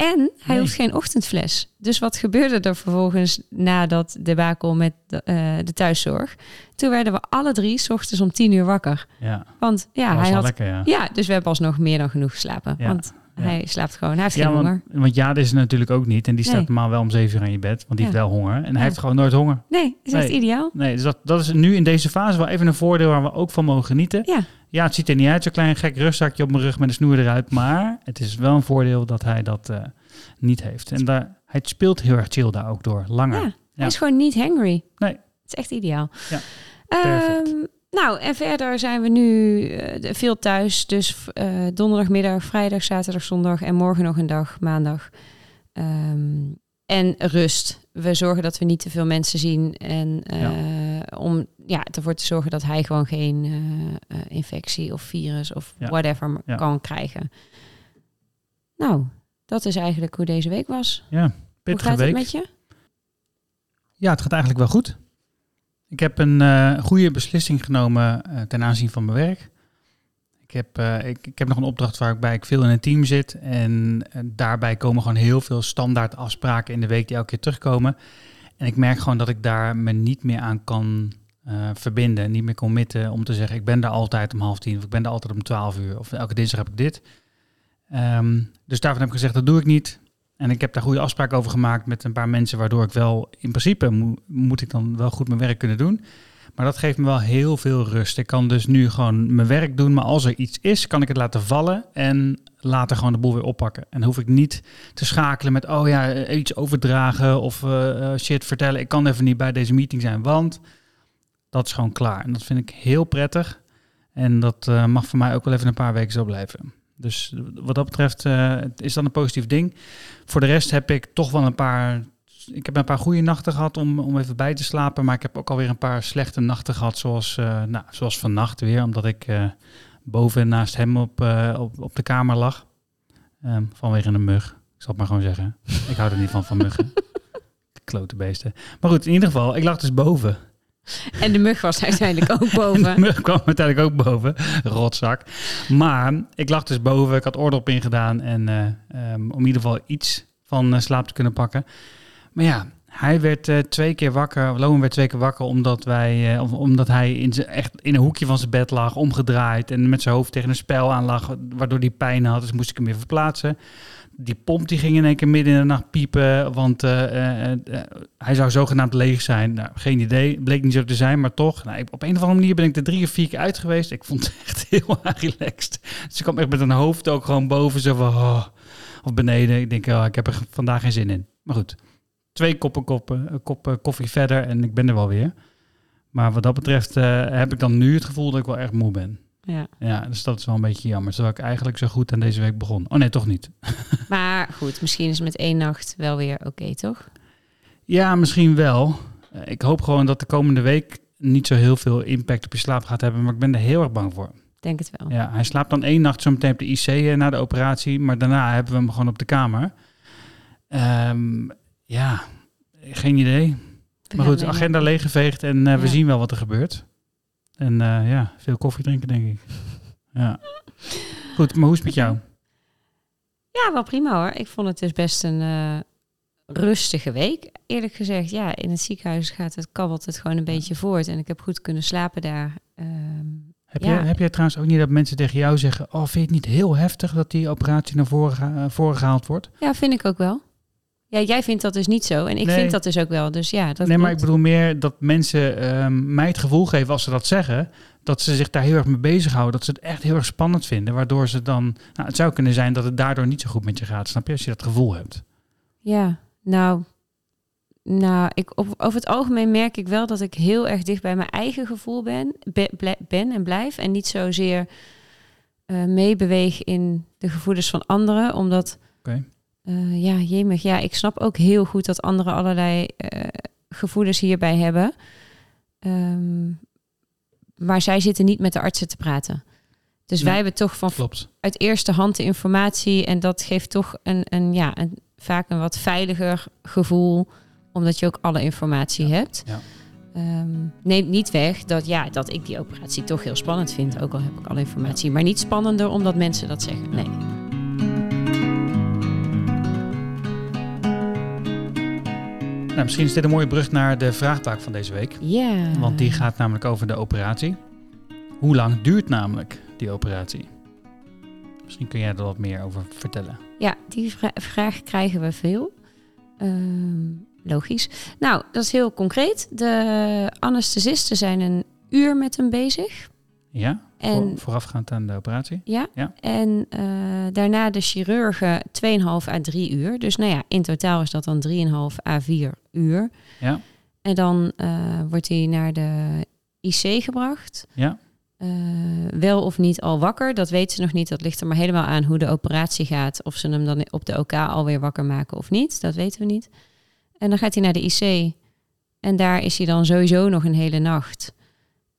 en hij Nee. hoeft geen ochtendfles. Dus wat gebeurde er vervolgens na dat debakel met de, eh, de thuiszorg? Toen werden we alle drie 's ochtends om tien uur wakker. Ja, Want ja, hij had... lekker, ja. Ja, dus we hebben alsnog meer dan genoeg geslapen. Ja, Want ja. Hij slaapt gewoon, hij heeft geen want, honger. want ja, is er natuurlijk ook niet. En die staat Nee. normaal wel om zeven uur aan je bed, want die heeft wel honger. En hij heeft gewoon nooit honger. Nee, is echt ideaal. Nee, dus dat, dat is nu in deze fase wel even een voordeel waar we ook van mogen genieten. Ja, Ja, het ziet er niet uit, zo'n klein gek rustzakje op mijn rug met een snoer eruit. Maar het is wel een voordeel dat hij dat eh, niet heeft. En daar, hij speelt heel erg chill daar ook door, langer. ja. hij is gewoon niet hangry. Nee. Het is echt ideaal. Ja, Ehm, perfect. Nou, en verder zijn we nu eh, veel thuis. Dus eh, donderdagmiddag, vrijdag, zaterdag, zondag en morgen nog een dag, maandag. Ehm, en rust. We zorgen dat we niet te veel mensen zien. En eh, om ja, ervoor te zorgen dat hij gewoon geen infectie of virus of Ja. whatever Ja. kan krijgen. Nou, dat is eigenlijk hoe deze week was. Ja, hoe pittige gaat week. het met je? Ja, het gaat eigenlijk wel goed. Ik heb een eh, goede beslissing genomen eh, ten aanzien van mijn werk. Ik heb, eh, ik, ik heb nog een opdracht waarbij ik veel in een team zit. En daarbij komen gewoon heel veel standaard afspraken in de week die elke keer terugkomen. En ik merk gewoon dat ik daar me niet meer aan kan verbinden. Niet meer committen om te zeggen, ik ben daar altijd om half tien. Of ik ben daar altijd om twaalf uur. Of elke dinsdag heb ik dit. Ehm, dus daarvan heb ik gezegd, dat doe ik niet. En ik heb daar goede afspraken over gemaakt met een paar mensen, waardoor ik wel in principe mo- moet ik dan wel goed mijn werk kunnen doen. Maar dat geeft me wel heel veel rust. Ik kan dus nu gewoon mijn werk doen, maar als er iets is, kan ik het laten vallen en later gewoon de boel weer oppakken. En hoef ik niet te schakelen met, oh ja, eh, iets overdragen of eh, eh, shit vertellen. Ik kan even niet bij deze meeting zijn, want dat is gewoon klaar. En dat vind ik heel prettig. En dat mag voor mij ook wel even een paar weken zo blijven. Dus wat dat betreft eh, is dat een positief ding. Voor de rest heb ik toch wel een paar. Ik heb een paar goede nachten gehad om, om even bij te slapen. Maar ik heb ook alweer een paar slechte nachten gehad. Zoals, eh, nou, zoals vannacht weer. Omdat ik eh, boven naast hem op, op, op de kamer lag. Ehm, vanwege een mug. Ik zal het maar gewoon zeggen. Ik hou er niet van, van muggen. Klote beesten. Maar goed, in ieder geval, ik lag dus boven. En de mug was uiteindelijk ook De boven. mug kwam uiteindelijk ook boven. Rotzak. Maar ik lag dus boven. Ik had oordop ingedaan. En eh, ehm, om in ieder geval iets van eh, slaap te kunnen pakken. Maar ja, hij werd eh, twee keer wakker. Loan werd twee keer wakker omdat, wij, of, omdat hij in zijn, echt in een hoekje van zijn bed lag, omgedraaid. En met zijn hoofd tegen een spel aan lag, waardoor hij pijn had. Dus moest ik hem weer verplaatsen. Die pomp die ging in één keer midden in de nacht piepen, want eh, eh, eh, hij zou zogenaamd leeg zijn. Nou, geen idee, bleek niet zo te zijn, maar toch. Nou, op een of andere manier ben ik er drie of vier keer uit geweest. Ik vond het echt heel relaxed. Dus ik kwam echt met een hoofd ook gewoon boven, zo van, oh, of beneden. Ik denk, oh, ik heb er vandaag geen zin in. Maar goed, twee koppen, koppen, koffie verder en ik ben er wel weer. Maar wat dat betreft heb ik dan nu het gevoel dat ik wel erg moe ben. Ja. Ja, dus dat is wel een beetje jammer. Terwijl ik eigenlijk zo goed aan deze week begon. Oh nee, toch niet. Maar goed, misschien is met één nacht wel weer oké, toch? Ja, misschien wel. Eh, Ik hoop gewoon dat de komende week niet zo heel veel impact op je slaap gaat hebben. Maar ik ben er heel erg bang voor. Denk het wel. Ja, hij slaapt dan één nacht zo meteen op de IC eh, na de operatie. Maar daarna hebben we hem gewoon op de kamer. Ehm, ja, geen idee. We Maar goed, agenda leeggeveegd en eh, we zien wel wat er gebeurt. En eh, ja, veel koffie drinken denk ik. Ja. Goed, maar hoe is het met jou? Ja, wel prima hoor. Ik vond het dus best een eh, rustige week. Eerlijk gezegd, ja, in het ziekenhuis gaat het, kabbelt het gewoon een beetje voort. En ik heb goed kunnen slapen daar. Ehm, Heb, Ja. jij, heb jij trouwens ook niet dat mensen tegen jou zeggen... oh, vind je het niet heel heftig dat die operatie naar voren, eh, voren gehaald wordt? ja, vind ik ook wel. Ja, jij vindt dat dus niet zo. En ik Nee. vind dat dus ook wel. Dus ja, dat nee, maar ik bedoel meer dat mensen ehm, mij het gevoel geven als ze dat zeggen... dat ze zich daar heel erg mee bezighouden. Dat ze het echt heel erg spannend vinden. Waardoor ze dan... Nou, het zou kunnen zijn dat het daardoor niet zo goed met je gaat. Snap je? Als je dat gevoel hebt. Ja, nou, Nou, ik, op, over het algemeen merk ik wel dat ik heel erg dicht bij mijn eigen gevoel ben, be- ben en blijf. En niet zozeer eh meebeweeg in de gevoelens van anderen. Omdat. Eh, ja, jemig, ja, ik snap ook heel goed dat anderen allerlei eh, gevoelens hierbij hebben. Ehm, maar zij zitten niet met de artsen te praten. Dus Nee. wij hebben toch van Klopt. uit eerste hand de informatie. En dat geeft toch een, een, ja, een, vaak een wat veiliger gevoel. Omdat je ook alle informatie Ja, hebt. ja. Ehm, neemt niet weg dat, ja, dat ik die operatie toch heel spannend vind. Ook al heb ik alle informatie. Maar niet spannender omdat mensen dat zeggen. Nee. Nou, misschien is dit een mooie brug naar de vraagbaak van deze week. Ja. Want die gaat namelijk over de operatie. Hoe lang duurt namelijk die operatie? Misschien kun jij er wat meer over vertellen. Ja, die vra- vraag krijgen we veel. Ehm, logisch. Nou, dat is heel concreet. De anesthesisten zijn een uur met hem bezig. Ja? En Voor, voorafgaand aan de operatie? Ja. Ja. En eh, daarna de chirurgen 2,5 à 3 uur. Dus nou ja, in totaal is dat dan 3,5 à 4 uur. Ja. En dan eh, wordt hij naar de IC gebracht. Ja. Eh, wel of niet al wakker, dat weten ze nog niet. Dat ligt er maar helemaal aan hoe de operatie gaat. Of ze hem dan op de OK alweer wakker maken of niet. Dat weten we niet. En dan gaat hij naar de IC. En daar is hij dan sowieso nog een hele nacht.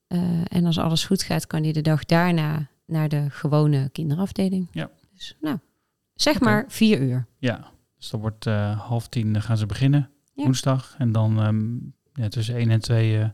Eh, en als alles goed gaat, kan hij de dag daarna naar de gewone kinderafdeling. Ja. Dus nou, zeg maar vier uur. Ja. Dus dan wordt half tien eh, gaan ze beginnen. Ja. Woensdag. En dan ehm, ja, tussen 1 en 2 eh,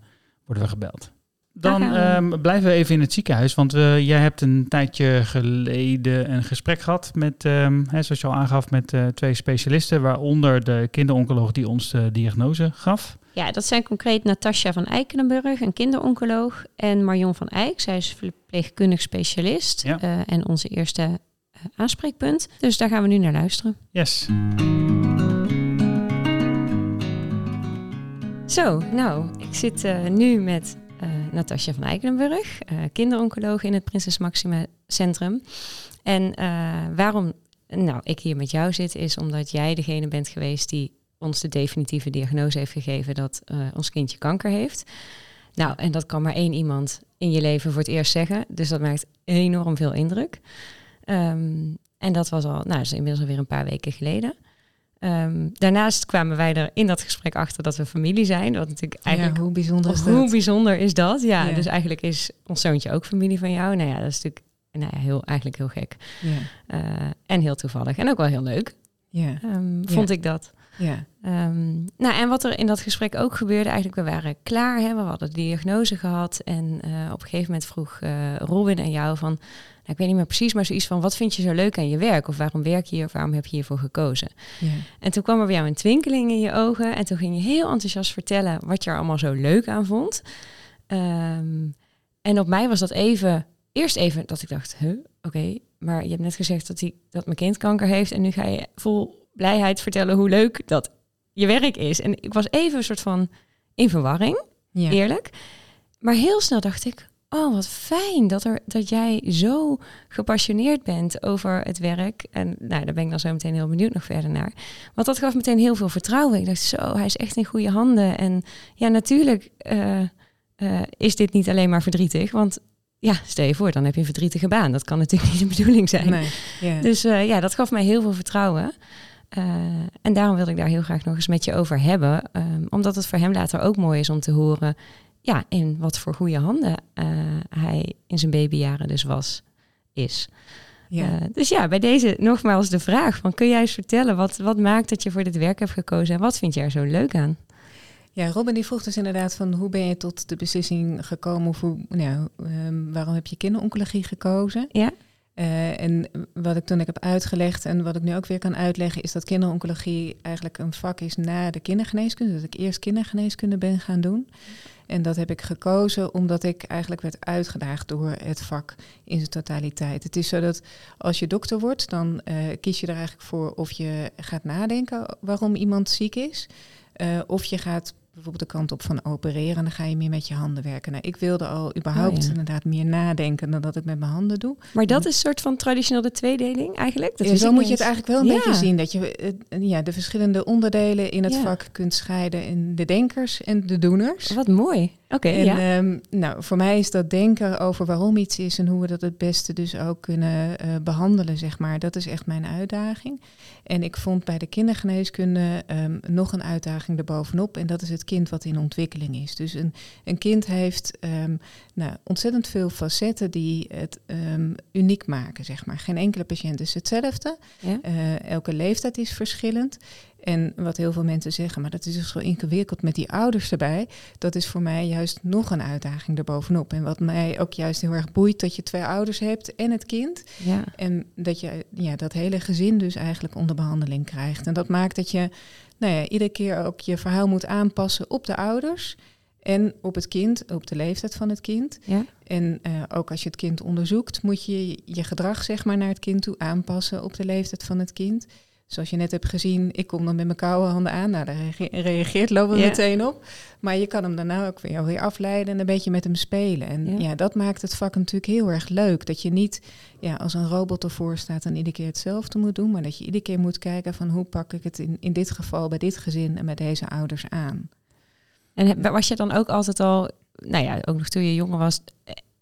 worden we gebeld. Dan ehm, blijven we even in het ziekenhuis. Want eh, jij hebt een tijdje geleden een gesprek gehad met, ehm, hè, zoals je al aangaf, met eh, twee specialisten. Waaronder de kinderoncoloog die ons de diagnose gaf. Ja, dat zijn concreet Natasja van Eikenenburg, een kinderoncoloog. En Marion van Eyck, zij is verpleegkundig specialist. Ja. en onze eerste aanspreekpunt. Dus daar gaan we nu naar luisteren. Yes. Zo, nou, ik zit eh, nu met eh Natasja van Eikenenburg, eh kinderoncoloog in het Prinses Maxima Centrum. En waarom nou, ik hier met jou zit, is omdat jij degene bent geweest die ons de definitieve diagnose heeft gegeven dat ons kindje kanker heeft. Nou, en dat kan maar één iemand in je leven voor het eerst zeggen. Dus dat maakt enorm veel indruk. Ehm, en dat was al, nou, dat is inmiddels alweer een paar weken geleden. Ehm, daarnaast kwamen wij er in dat gesprek achter dat we familie zijn. Wat natuurlijk eigenlijk ja, hoe bijzonder is hoe dat? bijzonder is dat? Ja, Ja. dus eigenlijk is ons zoontje ook familie van jou. Nou ja, dat is natuurlijk nou ja, heel, eigenlijk heel gek. Ja, Eh, en heel toevallig. En ook wel heel leuk, ja, ehm, vond ik dat. ja. Ehm, nou, en wat er in dat gesprek ook gebeurde, eigenlijk, we waren klaar, hè, we hadden de diagnose gehad. En eh, op een gegeven moment vroeg eh, Robin en jou van, nou, ik weet niet meer precies, maar zoiets van, wat vind je zo leuk aan je werk? Of waarom werk je hier? Of waarom heb je hiervoor gekozen? ja. En toen kwam er bij jou een twinkeling in je ogen. En toen ging je heel enthousiast vertellen wat je er allemaal zo leuk aan vond. Ehm, en op mij was dat even, eerst even dat ik dacht, huh, oké, maar je hebt net gezegd dat, die, dat mijn kind kanker heeft. En nu ga je vol blijheid vertellen hoe leuk dat je werk is. En ik was even een soort van in verwarring, ja. eerlijk. Maar heel snel dacht ik, oh wat fijn dat, er, dat jij zo gepassioneerd bent over het werk. En nou, daar ben ik dan zo meteen heel benieuwd nog verder naar. Want dat gaf meteen heel veel vertrouwen. Ik dacht, zo, hij is echt in goede handen. En ja, natuurlijk eh, eh, is dit niet alleen maar verdrietig. Want ja, stel je voor, dan heb je een verdrietige baan. Dat kan natuurlijk niet de bedoeling zijn. Nee. Dus eh, ja, dat gaf mij heel veel vertrouwen. En daarom wilde ik daar heel graag nog eens met je over hebben. Ehm, omdat het voor hem later ook mooi is om te horen... ja, in wat voor goede handen eh, hij in zijn babyjaren dus was, is. ja. Eh, dus ja, bij deze nogmaals de vraag: van, kun jij eens vertellen wat, wat maakt dat je voor dit werk hebt gekozen en wat vind je er zo leuk aan? Ja, Robin die vroeg dus inderdaad van hoe ben je tot de beslissing gekomen of hoe, nou, ehm, waarom heb je kinderoncologie gekozen? Ja. Eh, en wat ik toen ik heb uitgelegd en wat ik nu ook weer kan uitleggen, is dat kinderoncologie eigenlijk een vak is na de kindergeneeskunde. Dat ik eerst kindergeneeskunde ben gaan doen. En dat heb ik gekozen omdat ik eigenlijk werd uitgedaagd door het vak in zijn totaliteit. Het is zo dat als je dokter wordt, dan eh, kies je er eigenlijk voor of je gaat nadenken waarom iemand ziek is. eh, of je gaat bijvoorbeeld de kant op van opereren. Dan ga je meer met je handen werken. Nou, ik wilde al überhaupt Oh, ja. inderdaad meer nadenken dan dat ik met mijn handen doe. Maar dat is een soort van traditioneel de tweedeling eigenlijk? Dat Ja, zo moet je het eigenlijk wel een Ja. beetje zien. Dat je eh, ja, de verschillende onderdelen in het vak kunt scheiden in de denkers en de doeners. Wat mooi. Oké, ja. ehm, nou, voor mij is dat denken over waarom iets is en hoe we dat het beste dus ook kunnen eh, behandelen, zeg maar. Dat is echt mijn uitdaging. En ik vond bij de kindergeneeskunde ehm, nog een uitdaging erbovenop. En dat is het kind wat in ontwikkeling is. Dus een, een kind heeft ehm, nou, ontzettend veel facetten die het uniek maken, zeg maar. Geen enkele patiënt is hetzelfde. Ja. Eh, elke leeftijd is verschillend. En wat heel veel mensen zeggen, maar dat is dus zo ingewikkeld met die ouders erbij. Dat is voor mij juist nog een uitdaging erbovenop. En wat mij ook juist heel erg boeit, dat je twee ouders hebt en het kind. ja. En dat je ja, dat hele gezin dus eigenlijk onder behandeling krijgt. En dat maakt dat je nou ja, iedere keer ook je verhaal moet aanpassen op de ouders. En op het kind, op de leeftijd van het kind. Ja. En eh, ook als je het kind onderzoekt, moet je je gedrag zeg maar, naar het kind toe aanpassen op de leeftijd van het kind. Zoals je net hebt gezien, ik kom dan met mijn koude handen aan. Nou, daar reage- reageert Lobo Ja. meteen op. Maar je kan hem daarna ook weer, weer afleiden en een beetje met hem spelen. En Ja. ja. dat maakt het vak natuurlijk heel erg leuk. Dat je niet ja, als een robot ervoor staat en iedere keer hetzelfde moet doen. Maar dat je iedere keer moet kijken van hoe pak ik het in, in dit geval bij dit gezin en bij deze ouders aan. En was je dan ook altijd al, nou ja, ook nog toen je jonger was,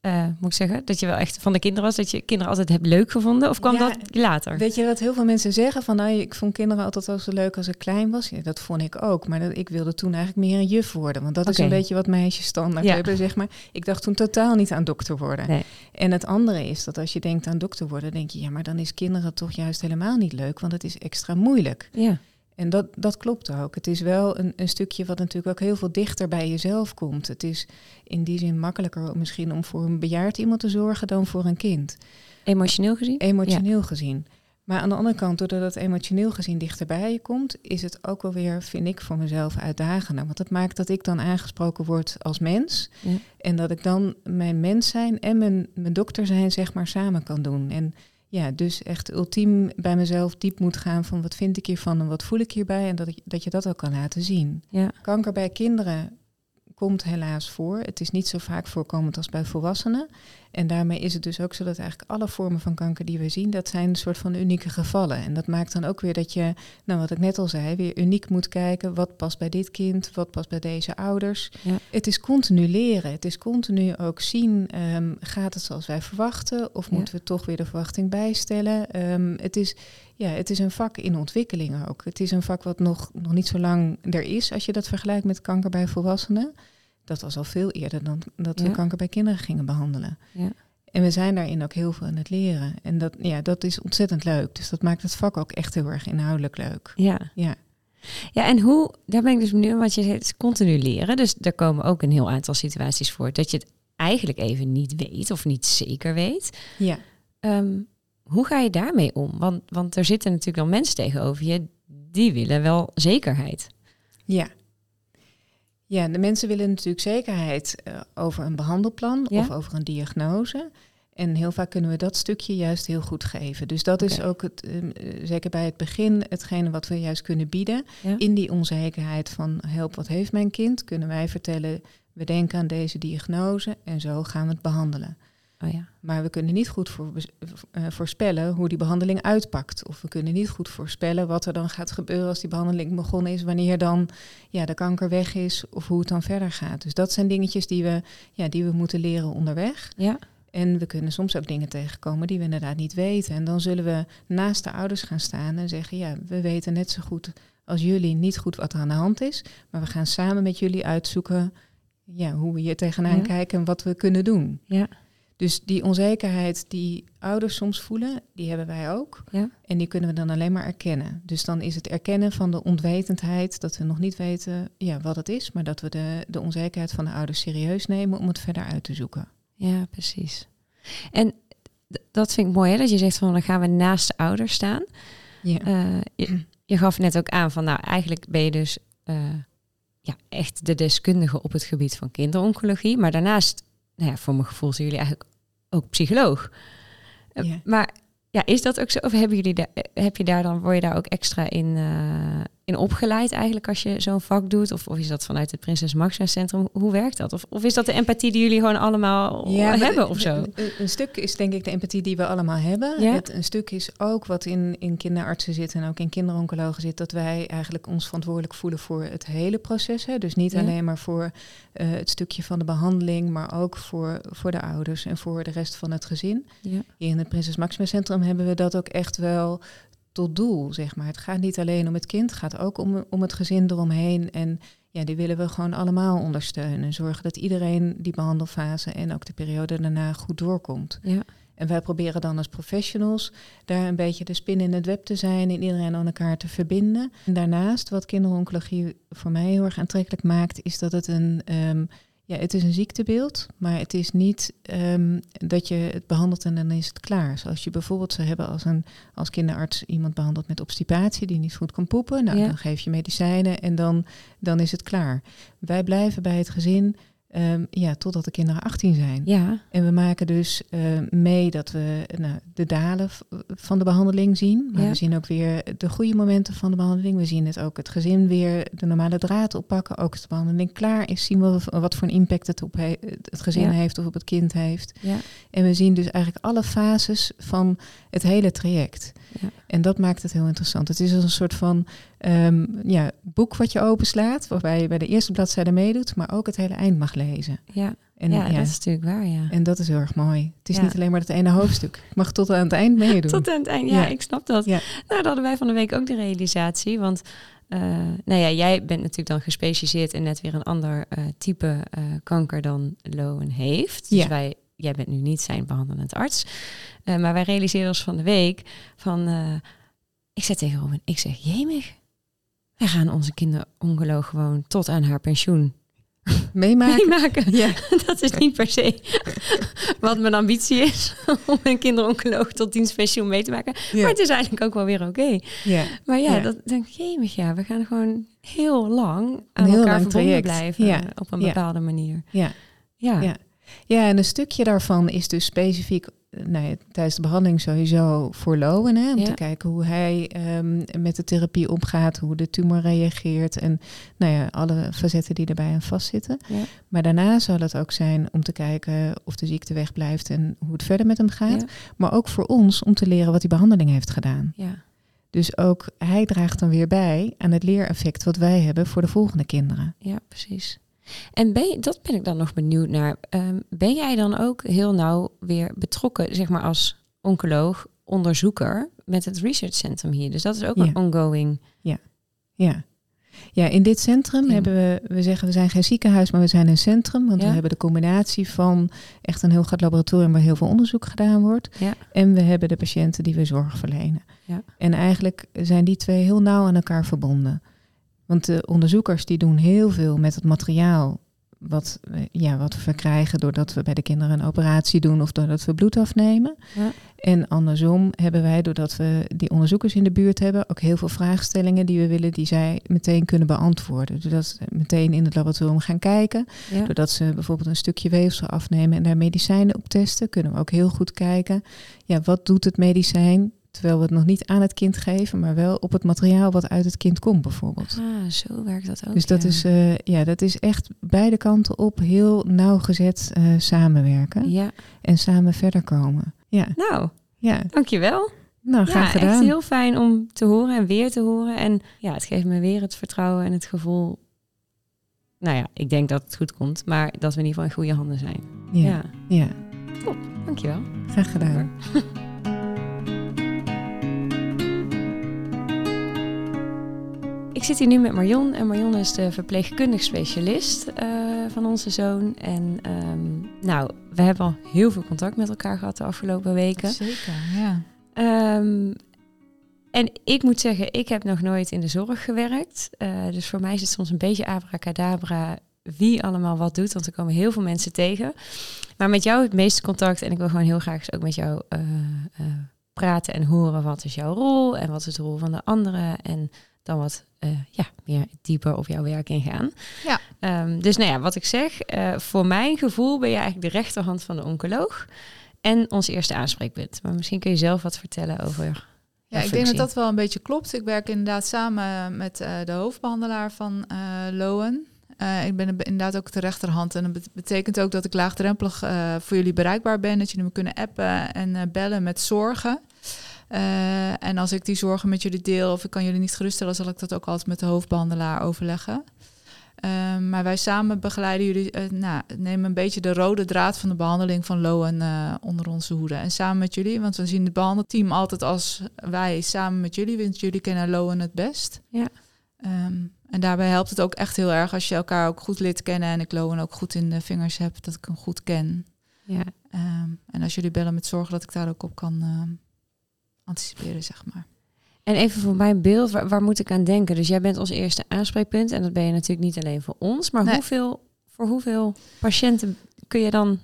eh, moet ik zeggen, dat je wel echt van de kinderen was, dat je kinderen altijd hebt leuk gevonden? Of kwam Ja, dat later? Weet je wat heel veel mensen zeggen? Van nou, ik vond kinderen altijd al zo leuk als ik klein was. Ja, dat vond ik ook. Maar dat, ik wilde toen eigenlijk meer een juf worden. Want dat is een beetje wat meisjes standaard Ja. hebben, zeg maar. Ik dacht toen totaal niet aan dokter worden. Nee. En het andere is dat als je denkt aan dokter worden, denk je, ja, maar dan is kinderen toch juist helemaal niet leuk. Want het is extra moeilijk. Ja, En dat, dat klopt ook. Het is wel een, een stukje wat natuurlijk ook heel veel dichter bij jezelf komt. Het is in die zin makkelijker misschien om voor een bejaard iemand te zorgen dan voor een kind. emotioneel gezien? Emotioneel gezien. Maar aan de andere kant, doordat het emotioneel gezien dichterbij je komt, is het ook wel weer, vind ik, voor mezelf uitdagender. Want het maakt dat ik dan aangesproken word als mens. Ja. En dat ik dan mijn mens zijn en mijn, mijn dokter zijn, zeg maar, samen kan doen. En ja, dus echt ultiem bij mezelf diep moet gaan van wat vind ik hiervan en wat voel ik hierbij. En dat, ik, dat je dat ook kan laten zien. Ja. Kanker bij kinderen komt helaas voor. Het is niet zo vaak voorkomend als bij volwassenen. En daarmee is het dus ook zo dat eigenlijk alle vormen van kanker die we zien, dat zijn een soort van unieke gevallen. En dat maakt dan ook weer dat je, nou wat ik net al zei, weer uniek moet kijken. Wat past bij dit kind? Wat past bij deze ouders? Ja. Het is continu leren. Het is continu ook zien, ehm, gaat het zoals wij verwachten? Of Ja. moeten we toch weer de verwachting bijstellen? Ehm, het is ja, het is een vak in ontwikkeling ook. Het is een vak wat nog, nog niet zo lang er is als je dat vergelijkt met kanker bij volwassenen. Dat was al veel eerder dan dat we Ja. kanker bij kinderen gingen behandelen. Ja. En we zijn daarin ook heel veel aan het leren. En dat, ja, dat is ontzettend leuk. Dus dat maakt het vak ook echt heel erg inhoudelijk leuk. Ja. Ja. Ja, en hoe, daar ben ik dus benieuwd, want je zegt continu leren. Dus er komen ook een heel aantal situaties voor dat je het eigenlijk even niet weet of niet zeker weet. Ja. Ehm, hoe ga je daarmee om? Want, want er zitten natuurlijk dan mensen tegenover je, die willen wel zekerheid. Ja. Ja, de mensen willen natuurlijk zekerheid eh, over een behandelplan Ja. of over een diagnose. En heel vaak kunnen we dat stukje juist heel goed geven. Dus dat is ook het, ehm, eh, zeker bij het begin, hetgene wat we juist kunnen bieden. Ja. In die onzekerheid van help, wat heeft mijn kind? Kunnen wij vertellen, we denken aan deze diagnose en zo gaan we het behandelen. Oh ja. Maar we kunnen niet goed voor, eh, voorspellen hoe die behandeling uitpakt. Of we kunnen niet goed voorspellen wat er dan gaat gebeuren als die behandeling begonnen is, wanneer dan ja, de kanker weg is of hoe het dan verder gaat. Dus dat zijn dingetjes die we, ja, die we moeten leren onderweg. Ja. En we kunnen soms ook dingen tegenkomen die we inderdaad niet weten. En dan zullen we naast de ouders gaan staan en zeggen, ja, we weten net zo goed als jullie niet goed wat er aan de hand is. Maar we gaan samen met jullie uitzoeken ja, hoe we hier tegenaan Ja. kijken en wat we kunnen doen. Ja. Dus die onzekerheid die ouders soms voelen, die hebben wij ook. Ja. En die kunnen we dan alleen maar erkennen. Dus dan is het erkennen van de onwetendheid, dat we nog niet weten ja, wat het is, maar dat we de, de onzekerheid van de ouders serieus nemen om het verder uit te zoeken. Ja, precies. En dat vind ik mooi, hè, dat je zegt van dan gaan we naast de ouders staan. Ja. Eh, je, je gaf net ook aan van nou eigenlijk ben je dus eh, ja, echt de deskundige op het gebied van kinderoncologie. Maar daarnaast, nou ja, voor mijn gevoel zijn jullie eigenlijk ook psycholoog. Eh, Ja. Maar ja, is dat ook zo? Of hebben jullie daar, eh, heb je daar dan, word je daar ook extra in, eh, in opgeleid eigenlijk als je zo'n vak doet? Of, of is dat vanuit het Prinses Maxima Centrum? Hoe werkt dat? Of, of is dat de empathie die jullie gewoon allemaal hebben of zo? Een, een, stuk is denk ik de empathie die we allemaal hebben. Ja. Het, een stuk is ook wat in, in kinderartsen zit en ook in kinderoncologen zit, dat wij eigenlijk ons verantwoordelijk voelen voor het hele proces. Hè? Dus niet Ja. alleen maar voor eh, het stukje van de behandeling, maar ook voor, voor de ouders en voor de rest van het gezin. Ja. Hier in het Prinses Maxima Centrum hebben we dat ook echt wel tot doel, zeg maar. Het gaat niet alleen om het kind, het gaat ook om, om het gezin eromheen. En ja, die willen we gewoon allemaal ondersteunen. Zorgen dat iedereen die behandelfase en ook de periode daarna goed doorkomt. Ja. En wij proberen dan als professionals daar een beetje de spin in het web te zijn en iedereen aan elkaar te verbinden. En daarnaast, wat kinderoncologie voor mij heel erg aantrekkelijk maakt, is dat het een, ehm, ja, het is een ziektebeeld, maar het is niet ehm, dat je het behandelt en dan is het klaar. Zoals je bijvoorbeeld zou hebben als een als kinderarts iemand behandelt met obstipatie die niet goed kan poepen. Nou, Ja. dan geef je medicijnen en dan, dan is het klaar. Wij blijven bij het gezin ehm, ja, totdat de kinderen 18 zijn. ja, En we maken dus eh, mee dat we nou, de dalen van de behandeling zien. Maar Ja. we zien ook weer de goede momenten van de behandeling. We zien het ook het gezin weer de normale draad oppakken. Ook als de behandeling klaar is, zien we wat voor een impact het op he- het gezin Ja. heeft of op het kind heeft. ja, En we zien dus eigenlijk alle fases van het hele traject. Ja. En dat maakt het heel interessant. Het is als een soort van ehm, ja, boek wat je openslaat, waarbij je bij de eerste bladzijde meedoet, maar ook het hele eind mag lezen. ja. En, ja, dat is natuurlijk waar, ja. en dat is heel erg mooi. Het is Ja. niet alleen maar het ene hoofdstuk. Ik mag tot aan het eind meedoen. Tot aan het eind, ja, ik snap dat. Ja. Nou, dat hadden wij van de week ook de realisatie. Want eh, nou ja, jij bent natuurlijk dan gespecialiseerd in net weer een ander eh, type eh, kanker dan Lowen heeft. Dus Ja. wij, jij bent nu niet zijn behandelend arts. Eh, maar wij realiseerden ons van de week van... eh, ik zei tegen Robin, ik zeg, jemig. Wij gaan onze kinderoncoloog gewoon tot aan haar pensioen Meemaken. meemaken. Ja. Dat is niet per se wat mijn ambitie is om een kinderoncoloog tot dienstpensioen mee te maken. Ja. Maar het is eigenlijk ook wel weer oké. ja. Maar ja, Ja. dat denk ik, jemig, ja, we gaan gewoon heel lang aan heel elkaar lang verbonden traject. blijven op een bepaalde manier. Ja. Ja, Ja. En een stukje daarvan is dus specifiek eh, nou ja, tijdens de behandeling sowieso voor Lowen. Hè, om Ja. te kijken hoe hij ehm, met de therapie omgaat, hoe de tumor reageert en nou ja, alle facetten die erbij aan vastzitten. Ja. Maar daarna zal het ook zijn om te kijken of de ziekte wegblijft en hoe het verder met hem gaat. Maar ook voor ons om te leren wat die behandeling heeft gedaan. ja. Dus ook hij draagt dan weer bij aan het leereffect wat wij hebben voor de volgende kinderen. ja, precies. En ben je, dat ben ik dan nog benieuwd naar. Ehm, ben jij dan ook heel nauw weer betrokken, zeg maar als oncoloog, onderzoeker met het research centrum hier? Dus dat is ook Ja. een ongoing. Ja. Ja, in dit centrum Ja. hebben we, we zeggen we zijn geen ziekenhuis, maar we zijn een centrum. Want Ja. we hebben de combinatie van echt een heel groot laboratorium waar heel veel onderzoek gedaan wordt. Ja. En we hebben de patiënten die we zorg verlenen. Ja. En eigenlijk zijn die twee heel nauw aan elkaar verbonden. Want de onderzoekers die doen heel veel met het materiaal wat, we- ja, wat we verkrijgen doordat we bij de kinderen een operatie doen of doordat we bloed afnemen. Ja. En andersom hebben wij, doordat we die onderzoekers in de buurt hebben, ook heel veel vraagstellingen die we willen die zij meteen kunnen beantwoorden. Doordat ze meteen in het laboratorium gaan kijken. Ja. Doordat ze bijvoorbeeld een stukje weefsel afnemen en daar medicijnen op testen, kunnen we ook heel goed kijken. Ja, wat doet het medicijn? Terwijl we het nog niet aan het kind geven, maar wel op het materiaal wat uit het kind komt, bijvoorbeeld. Ah, zo werkt dat ook. Dus dat, ja. is, eh, ja, dat is echt beide kanten op heel nauwgezet eh, samenwerken Ja, en samen verder komen. Ja, nou, ja. dankjewel. nou graag ja, gedaan. echt heel fijn om te horen en weer te horen. En ja, het geeft me weer het vertrouwen en het gevoel. Nou ja, ik denk dat het goed komt, maar dat we in ieder geval in goede handen zijn. ja, Ja, ja. dankjewel. graag gedaan. zit hier nu met Marion en Marion is de verpleegkundig specialist eh, van onze zoon. En ehm, nou, we hebben al heel veel contact met elkaar gehad de afgelopen weken. Zeker, ja. Ehm, en ik moet zeggen, ik heb nog nooit in de zorg gewerkt. Eh, dus voor mij is het soms een beetje abracadabra wie allemaal wat doet. Want er komen heel veel mensen tegen. Maar met jou het meeste contact. En ik wil gewoon heel graag eens ook met jou eh, praten en horen wat is jouw rol. En wat is de rol van de anderen. En dan wat eh, ja, meer dieper op jouw werk ingaan. Ja. Ehm, dus nou ja, wat ik zeg. eh, voor mijn gevoel ben je eigenlijk de rechterhand van de oncoloog. En ons eerste aanspreekpunt. Maar misschien kun je zelf wat vertellen over Ja, ik denk dat dat wel een beetje klopt. Ik werk inderdaad samen met uh, de hoofdbehandelaar van Lowen. Uh, ik ben inderdaad ook de rechterhand. En dat betekent ook dat ik laagdrempelig voor jullie bereikbaar ben. Dat jullie me kunnen appen en bellen met zorgen. En als ik die zorgen met jullie deel of ik kan jullie niet geruststellen, zal ik dat ook altijd met de hoofdbehandelaar overleggen. Ehm, maar wij samen begeleiden jullie, uh, nou, nemen een beetje de rode draad van de behandeling van Lowen uh, onder onze hoede. En samen met jullie, want we zien het behandelteam altijd als wij samen met jullie, want jullie kennen Lowen het best. Ja. Um, en daarbij helpt het ook echt heel erg als je elkaar ook goed leert kennen en ik Lowen ook goed in de vingers heb, dat ik hem goed ken. Ja. Um, en als jullie bellen met zorgen dat ik daar ook op kan anticiperen, zeg maar. En even voor mijn beeld, waar, waar, moet ik aan denken? Dus jij bent ons eerste aanspreekpunt en dat ben je natuurlijk niet alleen voor ons, maar hoeveel, voor hoeveel patiënten kun je dan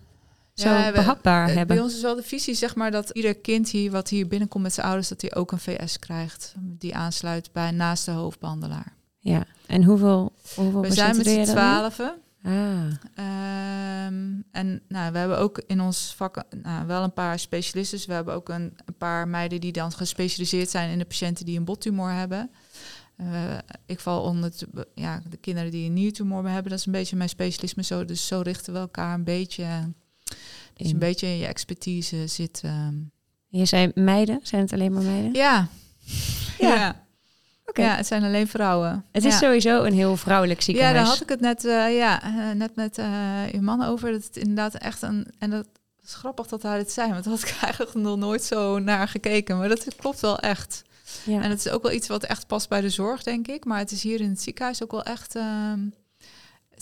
zo ja, behapbaar we, hebben? Bij ons is wel de visie, zeg maar, dat ieder kind hier wat hier binnenkomt met zijn ouders, dat hij ook een VS krijgt die aansluit bij naast de hoofdbehandelaar. Ja, en hoeveel, hoeveel We zijn met z'n twaalfen. Ah. Ehm, en nou, we hebben ook in ons vak nou, wel een paar specialisten. Dus we hebben ook een, een, paar meiden die dan gespecialiseerd zijn in de patiënten die een bottumor hebben. Uh, ik val onder ja, de kinderen die een niertumor hebben. Dat is een beetje mijn specialisme. Zo, dus zo richten we elkaar een beetje. Dus een beetje in je expertise zit. Um. Je zei meiden? Zijn het alleen maar meiden? Ja. ja. ja. Ja, het zijn alleen vrouwen. Het is sowieso een heel vrouwelijk ziekenhuis. Ja, daar had ik het net, uh, ja, uh, net met uh, je man over. Dat het inderdaad echt een... En dat is grappig dat hij het zei, want daar had ik eigenlijk nog nooit zo naar gekeken. Maar dat klopt wel echt. Ja. En het is ook wel iets wat echt past bij de zorg, denk ik. Maar het is hier in het ziekenhuis ook wel echt... Ehm,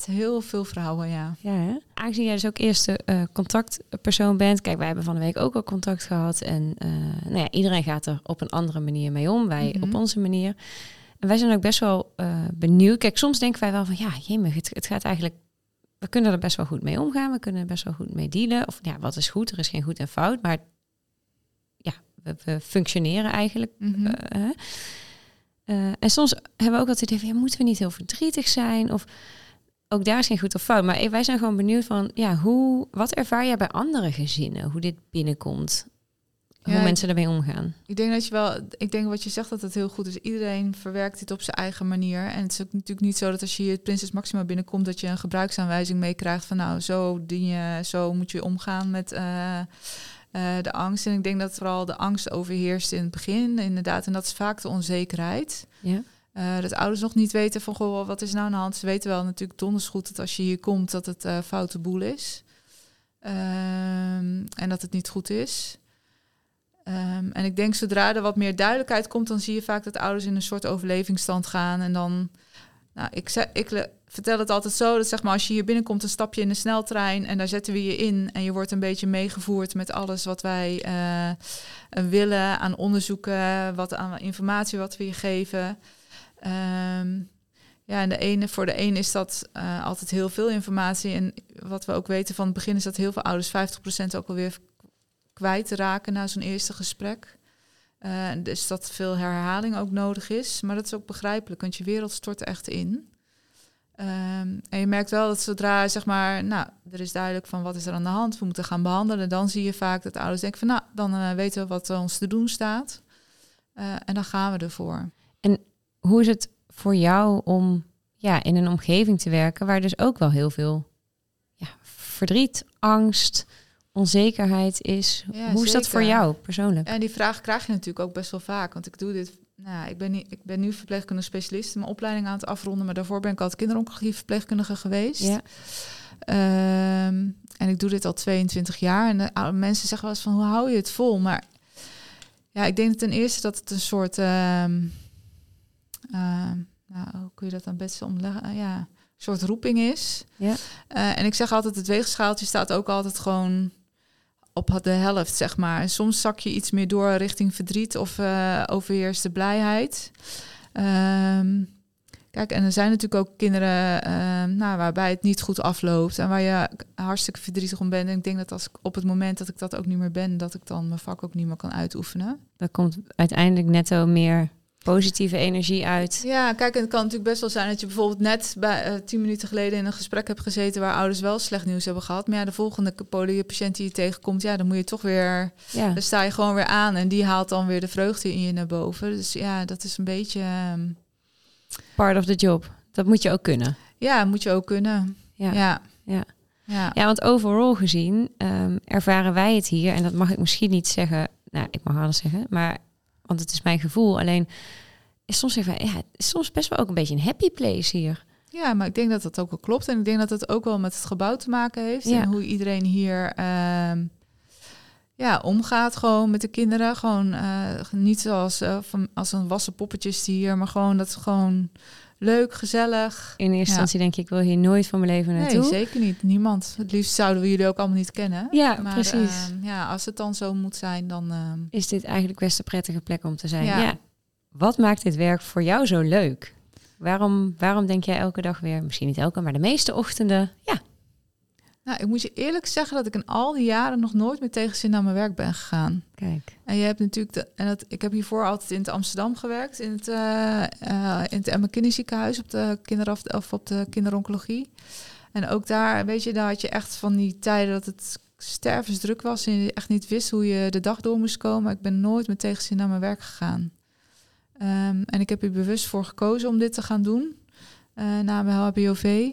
heel veel vrouwen, ja. Ja, hè? Aangezien jij dus ook eerste uh, contactpersoon bent. Kijk, wij hebben van de week ook al contact gehad. En uh, nou ja, iedereen gaat er op een andere manier mee om. Wij mm -hmm. op onze manier. En wij zijn ook best wel uh, benieuwd. Kijk, soms denken wij wel van ja, jemig, het, het gaat eigenlijk. We kunnen er best wel goed mee omgaan. We kunnen er best wel goed mee dealen. Of ja, wat is goed? Er is geen goed en fout. Maar ja, we, we functioneren eigenlijk. Mm -hmm. en soms hebben we ook altijd idee van ja, moeten we niet heel verdrietig zijn? Of ook daar is geen goed of fout. Maar wij zijn gewoon benieuwd van, ja, hoe, wat ervaar jij bij andere gezinnen? Hoe dit binnenkomt? Ja, hoe mensen ermee omgaan? Ik denk dat je wel, ik denk wat je zegt dat het heel goed is. Iedereen verwerkt dit op zijn eigen manier. En het is ook natuurlijk niet zo dat als je hier het Prinses Maxima binnenkomt, dat je een gebruiksaanwijzing meekrijgt van nou, zo dien je, zo moet je omgaan met uh, uh, de angst. En ik denk dat vooral de angst overheerst in het begin, inderdaad. En dat is vaak de onzekerheid. Ja. Uh, dat ouders nog niet weten van, goh, wat is nou aan de hand? Ze weten wel natuurlijk donders goed dat als je hier komt, dat het uh, foute boel is. Um, en dat het niet goed is. Um, en ik denk, zodra er wat meer duidelijkheid komt, dan zie je vaak dat ouders in een soort overlevingsstand gaan. En dan, nou, ik, zeg, ik vertel het altijd zo, dat zeg maar, als je hier binnenkomt, dan stap je in de sneltrein en daar zetten we je in. En je wordt een beetje meegevoerd met alles wat wij uh, willen aan onderzoeken, wat aan informatie wat we je geven. Um, ja, en de ene, voor de een is dat uh, altijd heel veel informatie. En wat we ook weten van het begin is dat heel veel ouders 50% ook alweer kwijt raken na zo'n eerste gesprek. Uh, dus dat veel herhaling ook nodig is. Maar dat is ook begrijpelijk, want je wereld stort echt in. Um, en je merkt wel dat zodra, zeg maar, nou, er is duidelijk van wat is er aan de hand, we moeten gaan behandelen, dan zie je vaak dat ouders denken van, nou, dan uh, weten we wat ons te doen staat. En dan gaan we ervoor. En hoe is het voor jou om ja, in een omgeving te werken waar dus ook wel heel veel ja, verdriet, angst, onzekerheid is? Ja, Hoe is dat voor jou persoonlijk? En die vraag krijg je natuurlijk ook best wel vaak. Want ik doe dit. Nou, ik, ben niet, ik ben nu verpleegkundige specialist, mijn opleiding aan het afronden, maar daarvoor ben ik altijd kinderoncologie verpleegkundige geweest. Ja. Um, en ik doe dit al 22 jaar. En de, mensen zeggen wel eens van hoe hou je het vol? Maar ja, ik denk ten eerste dat het een soort. Um, uh, nou, hoe kun je dat dan best omleggen? Uh, ja, een soort roeping is. Ja. Uh, en ik zeg altijd, het weegschaaltje staat ook altijd gewoon op de helft, zeg maar. En soms zak je iets meer door richting verdriet of uh, overheerst de blijheid. Um, kijk, en er zijn natuurlijk ook kinderen uh, nou, waarbij het niet goed afloopt en waar je hartstikke verdrietig om bent. En ik denk dat als ik op het moment dat ik dat ook niet meer ben, dat ik dan mijn vak ook niet meer kan uitoefenen. Dat komt uiteindelijk netto meer positieve energie uit. Ja, kijk, en het kan natuurlijk best wel zijn dat je bijvoorbeeld net bij eh, tien minuten geleden in een gesprek hebt gezeten waar ouders wel slecht nieuws hebben gehad. Maar ja, de volgende patiënt die je tegenkomt, ja, dan moet je toch weer, Ja, dan sta je gewoon weer aan en die haalt dan weer de vreugde in je naar boven. Dus ja, dat is een beetje, ehm, part of the job. Dat moet je ook kunnen. ja, moet je ook kunnen. Ja. Ja. Ja. Ja. Ja, want overal gezien ehm, ervaren wij het hier, en dat mag ik misschien niet zeggen, nou, ik mag alles zeggen, maar want het is mijn gevoel. Alleen is soms even, ja, is soms best wel ook een beetje een happy place hier. Ja, maar ik denk dat dat ook wel klopt. En ik denk dat het ook wel met het gebouw te maken heeft. Ja. En hoe iedereen hier ehm, ja, omgaat gewoon met de kinderen. Gewoon eh, niet zoals eh, van, als een wassen poppetjes hier, maar gewoon dat gewoon leuk, gezellig. In eerste instantie denk je, ik wil hier nooit van mijn leven naartoe. Nee, zeker niet. Niemand. Het liefst zouden we jullie ook allemaal niet kennen. Ja, maar, precies. ehm, ja, als het dan zo moet zijn, dan... ehm, is dit eigenlijk best een prettige plek om te zijn. Ja. Ja. Wat maakt dit werk voor jou zo leuk? Waarom, waarom denk jij elke dag weer, misschien niet elke, maar de meeste ochtenden, ja, nou, ik moet je eerlijk zeggen dat ik in al die jaren nog nooit met tegenzin naar mijn werk ben gegaan. kijk. En je hebt natuurlijk, de, en dat, ik heb hiervoor altijd in het Amsterdam gewerkt, in het, eh eh in het Emma Kinderziekenhuis op de kinderaf, of op de kinderoncologie. En ook daar, weet je, daar had je echt van die tijden dat het stervensdruk was en je echt niet wist hoe je de dag door moest komen. Ik ben nooit met tegenzin naar mijn werk gegaan. Ehm, en ik heb er bewust voor gekozen om dit te gaan doen eh, na mijn HBOV.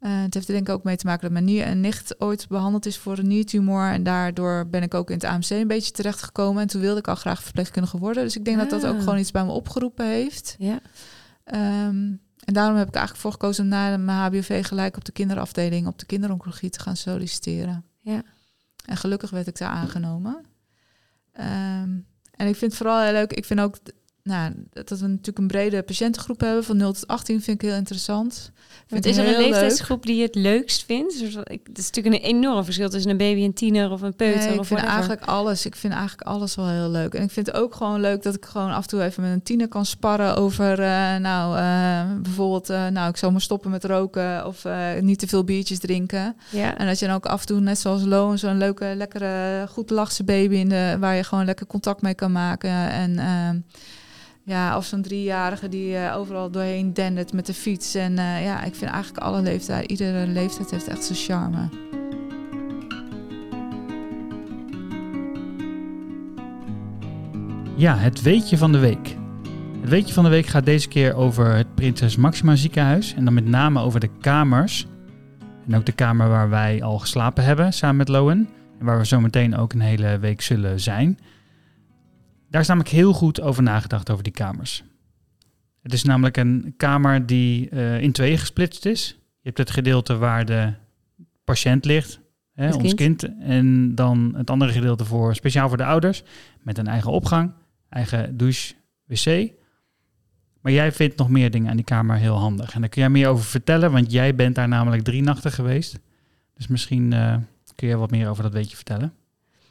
Eh, het heeft er denk ik ook mee te maken dat mijn nier en nicht ooit behandeld is voor een niertumor. En daardoor ben ik ook in het AMC een beetje terechtgekomen. En toen wilde ik al graag verpleegkundige worden. Dus ik denk dat dat ook Ah. gewoon iets bij me opgeroepen heeft. Ja, Ehm, en daarom heb ik eigenlijk voor gekozen om na mijn HBOV gelijk op de kinderafdeling, op de kinderoncologie te gaan solliciteren. Ja. En gelukkig werd ik daar aangenomen. Ehm, en ik vind het vooral heel leuk. Ik vind ook nou, dat we natuurlijk een brede patiëntengroep hebben van 0 tot 18 vind ik heel interessant. Vind is er een leuk. leeftijdsgroep die je het leukst vindt? Dus Het is natuurlijk een enorm verschil tussen een baby, een tiener of een peuter Nee, ik of vind whatever. eigenlijk alles. Ik vind eigenlijk alles wel heel leuk. En ik vind het ook gewoon leuk dat ik gewoon af en toe even met een tiener kan sparren over, eh, nou, eh, bijvoorbeeld, eh, nou, ik zal maar stoppen met roken of niet te veel biertjes drinken. Ja, En dat je dan ook af en toe, net zoals Loon, zo'n leuke, lekkere, goed lachse baby in de, waar je gewoon lekker contact mee kan maken. En ja, of zo'n driejarige die eh, overal doorheen dendert met de fiets. En eh, ja, ik vind eigenlijk alle leeftijd, iedere leeftijd heeft echt zijn charme. Ja, het weetje van de week. Het weetje van de week gaat deze keer over het Prinses Maxima ziekenhuis. En dan met name over de kamers. En ook de kamer waar wij al geslapen hebben samen met Lowen. En waar we zo meteen ook een hele week zullen zijn. Daar is namelijk heel goed over nagedacht over die kamers. Het is namelijk een kamer die eh, in tweeën gesplitst is. Je hebt het gedeelte waar de patiënt ligt, hè, Het ons kind. kind. En dan het andere gedeelte voor speciaal voor de ouders. Met een eigen opgang, eigen douche, wc. Maar jij vindt nog meer dingen aan die kamer heel handig. En daar kun jij meer over vertellen, want jij bent daar namelijk drie nachten geweest. Dus misschien eh, kun je wat meer over dat weetje vertellen.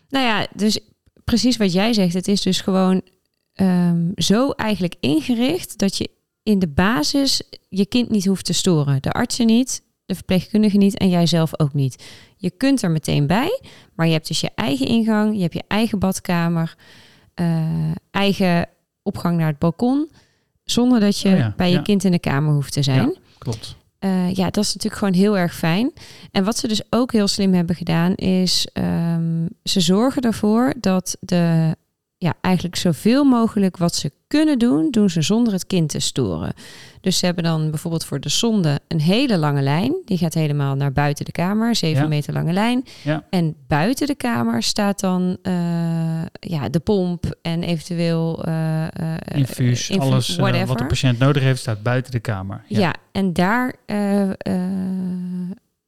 Nou ja, dus precies wat jij zegt. Het is dus gewoon ehm, zo eigenlijk ingericht dat je in de basis je kind niet hoeft te storen. De artsen niet, de verpleegkundige niet en jij zelf ook niet. Je kunt er meteen bij, maar je hebt dus je eigen ingang, je hebt je eigen badkamer, eh, eigen opgang naar het balkon, zonder dat je Oh ja, bij je ja. kind in de kamer hoeft te zijn. Klopt. Eh, ja, dat is natuurlijk gewoon heel erg fijn. En wat ze dus ook heel slim hebben gedaan, is ehm, ze zorgen ervoor dat de, ja, eigenlijk zoveel mogelijk wat ze kunnen doen, doen ze zonder het kind te storen. Dus ze hebben dan bijvoorbeeld voor de zonde een hele lange lijn. Die gaat helemaal naar buiten de kamer, zeven Ja. meter lange lijn. Ja. En buiten de kamer staat dan eh, ja, de pomp en eventueel eh, eh, Infuus, infu- alles wat de patiënt nodig heeft, staat buiten de kamer. Ja, en daar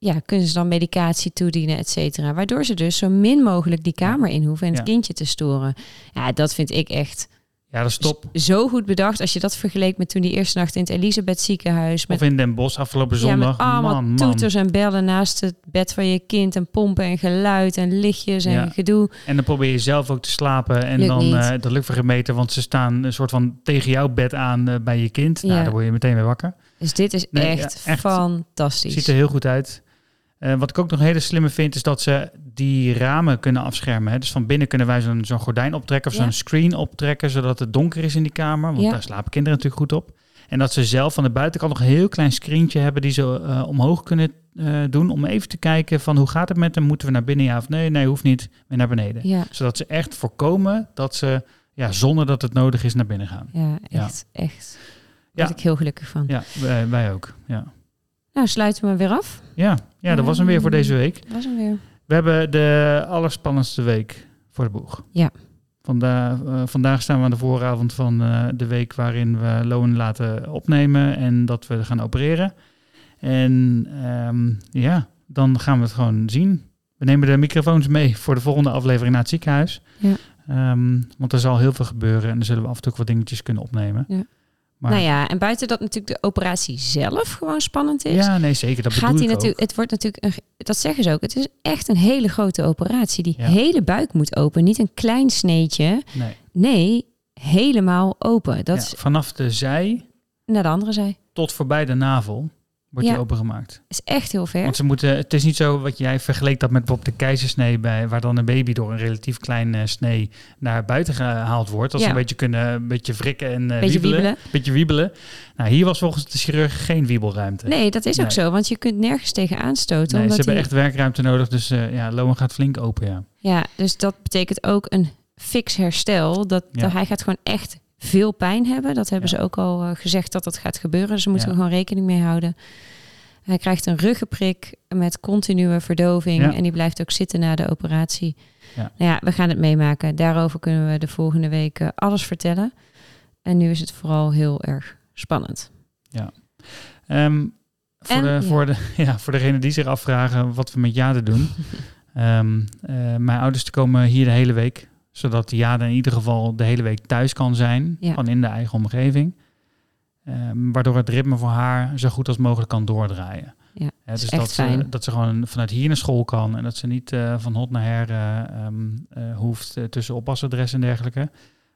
ja, kunnen ze dan medicatie toedienen, et cetera. Waardoor ze dus zo min mogelijk die kamer in hoeven en het Ja. kindje te storen. Ja, dat vind ik echt ja, dat is top. zo goed bedacht. Als je dat vergeleek met toen die eerste nacht in het Elisabeth ziekenhuis. Met, Of in Den Bosch afgelopen ja, zondag. met allemaal man, man. toeters en bellen naast het bed van je kind. En pompen en geluid en lichtjes en Ja. gedoe. En dan probeer je zelf ook te slapen. En Lukt dan eh dat lukt voor geen meter, want ze staan een soort van tegen jouw bed aan eh, bij je kind. Nou, Ja. dan word je meteen weer wakker. Dus dit is Nee, echt, ja, echt. fantastisch. Ziet er heel goed uit. Eh, wat ik ook nog een hele slimme vind, is dat ze die ramen kunnen afschermen. Hè. Dus van binnen kunnen wij zo'n zo'n gordijn optrekken of Ja. zo'n screen optrekken, zodat het donker is in die kamer. Want Ja. daar slapen kinderen natuurlijk goed op. En dat ze zelf van de buitenkant nog een heel klein screentje hebben die ze eh, omhoog kunnen eh, doen. Om even te kijken van hoe gaat het met hem? Moeten we naar binnen ja of nee? Nee, hoeft niet. Weer naar beneden. Ja, Zodat ze echt voorkomen dat ze, ja, zonder dat het nodig is, naar binnen gaan. ja echt, echt. Daar word ik heel gelukkig van. Ja, wij, wij ook. Ja. Nou, sluiten we weer af. Ja, ja, dat was hem weer voor deze week. Dat was hem weer. We hebben de allerspannendste week voor de boeg. Ja. Vanda eh, vandaag staan we aan de vooravond van eh, de week waarin we Loon laten opnemen en dat we gaan opereren. En ehm, ja, dan gaan we het gewoon zien. We nemen de microfoons mee voor de volgende aflevering naar het ziekenhuis. Ja. Ehm, want er zal heel veel gebeuren en dan zullen we af en toe ook wat dingetjes kunnen opnemen. Ja. Maar, Nou ja, en buiten dat natuurlijk de operatie zelf gewoon spannend is. ja, nee, zeker. Dat gaat hij natuurlijk, het wordt natuurlijk, een, dat zeggen ze ook, het is echt een hele grote operatie. Die Ja. hele buik moet open, niet een klein sneetje. Nee. Nee, helemaal open. Dat Ja, is vanaf de zij naar de andere zij. tot voorbij de navel wordt Ja. die opengemaakt. Is echt heel ver. Want ze moeten, het is niet zo wat jij vergeleek dat met bijvoorbeeld de keizersnee, bij, waar dan een baby door een relatief klein eh, snee naar buiten gehaald wordt. Dat ze een beetje kunnen een beetje wrikken en eh Beetje wiebelen. wiebelen. Beetje wiebelen. Nou, hier was volgens de chirurg geen wiebelruimte. Nee, dat is ook zo, want je kunt nergens tegen aanstoten. Nee, ze hebben echt werkruimte nodig. Dus eh, ja, Loan gaat flink open, ja. Ja, dus dat betekent ook een fix herstel. Dat, Ja. dat hij gaat gewoon echt veel pijn hebben. Dat hebben Ja. ze ook al eh, gezegd dat dat gaat gebeuren. Dus moeten Ja. we gewoon rekening mee houden. Hij krijgt een ruggenprik met continue verdoving. Ja. En die blijft ook zitten na de operatie. Ja. Nou ja, we gaan het meemaken. Daarover kunnen we de volgende week eh, alles vertellen. En nu is het vooral heel erg spannend. Ehm, voor, En, de, ja. voor, de, ja, voor degenen die zich afvragen wat we met Jade doen. Ehm, eh, mijn ouders komen hier de hele week. Zodat Jade in ieder geval de hele week thuis kan zijn. Ja. Van in de eigen omgeving. Ehm, waardoor het ritme voor haar zo goed als mogelijk kan doordraaien. Ja, is dus dat ze, dat ze gewoon vanuit hier naar school kan. En dat ze niet eh, van hot naar her eh, ehm, eh, hoeft tussen oppasadres en dergelijke.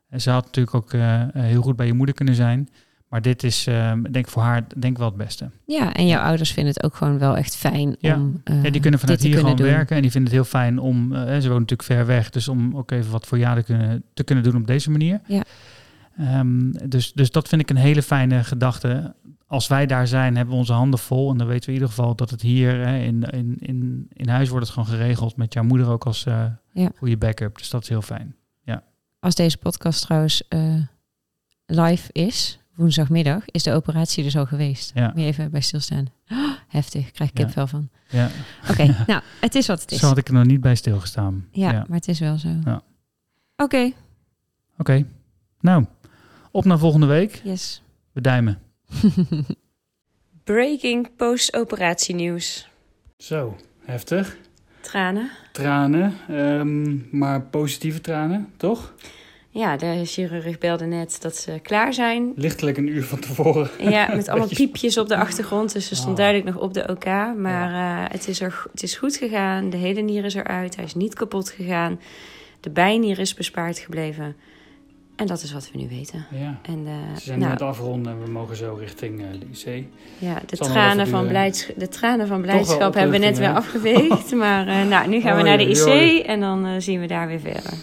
En ze had natuurlijk ook heel goed bij je moeder kunnen zijn. Maar dit is, ehm, denk ik, voor haar denk ik wel het beste. Ja, en jouw ouders vinden het ook gewoon wel echt fijn Ja. om eh, Ja, die kunnen vanuit hier gewoon doen. werken. En die vinden het heel fijn om, eh, ze wonen natuurlijk ver weg, dus om ook even wat voor jaren te kunnen, te kunnen doen op deze manier. Ja. Ehm, dus, dus dat vind ik een hele fijne gedachte. Als wij daar zijn, hebben we onze handen vol. En dan weten we in ieder geval dat het hier hè, in, in, in, in huis wordt het gewoon geregeld. Met jouw moeder ook als eh, Ja. goede backup. Dus dat is heel fijn. Als deze podcast trouwens live is, woensdagmiddag, is de operatie dus al geweest. Ja. Moet je even bij stilstaan. Oh, heftig, krijg ik Ja. kipvel van. Ja. Oké, nou, het is wat het is. Zo had ik er nog niet bij stilgestaan. ja, ja. maar het is wel zo. Ja. Oké, Oké. Nou, op naar volgende week. yes. Beduimen. Breaking post-operatienieuws. Zo, heftig. Tranen. Tranen, ehm, maar positieve tranen, toch? Ja, de chirurg belde net dat ze klaar zijn. Lichtelijk een uur van tevoren. Ja, met allemaal piepjes op de achtergrond. Dus ze stond Oh. duidelijk nog op de OK. Maar eh, het, is er, het is goed gegaan. De hele nier is eruit. Hij is niet kapot gegaan. De bijnier is bespaard gebleven. En dat is wat we nu weten. Ja. En eh, Ze zijn nu nou, aan het afronden en we mogen zo richting eh, de IC. ja, de, tranen van duren. blijds, de tranen van blijdschap hebben we net weer afgeveegd. maar nou, nu gaan we naar de IC en dan zien we daar weer verder.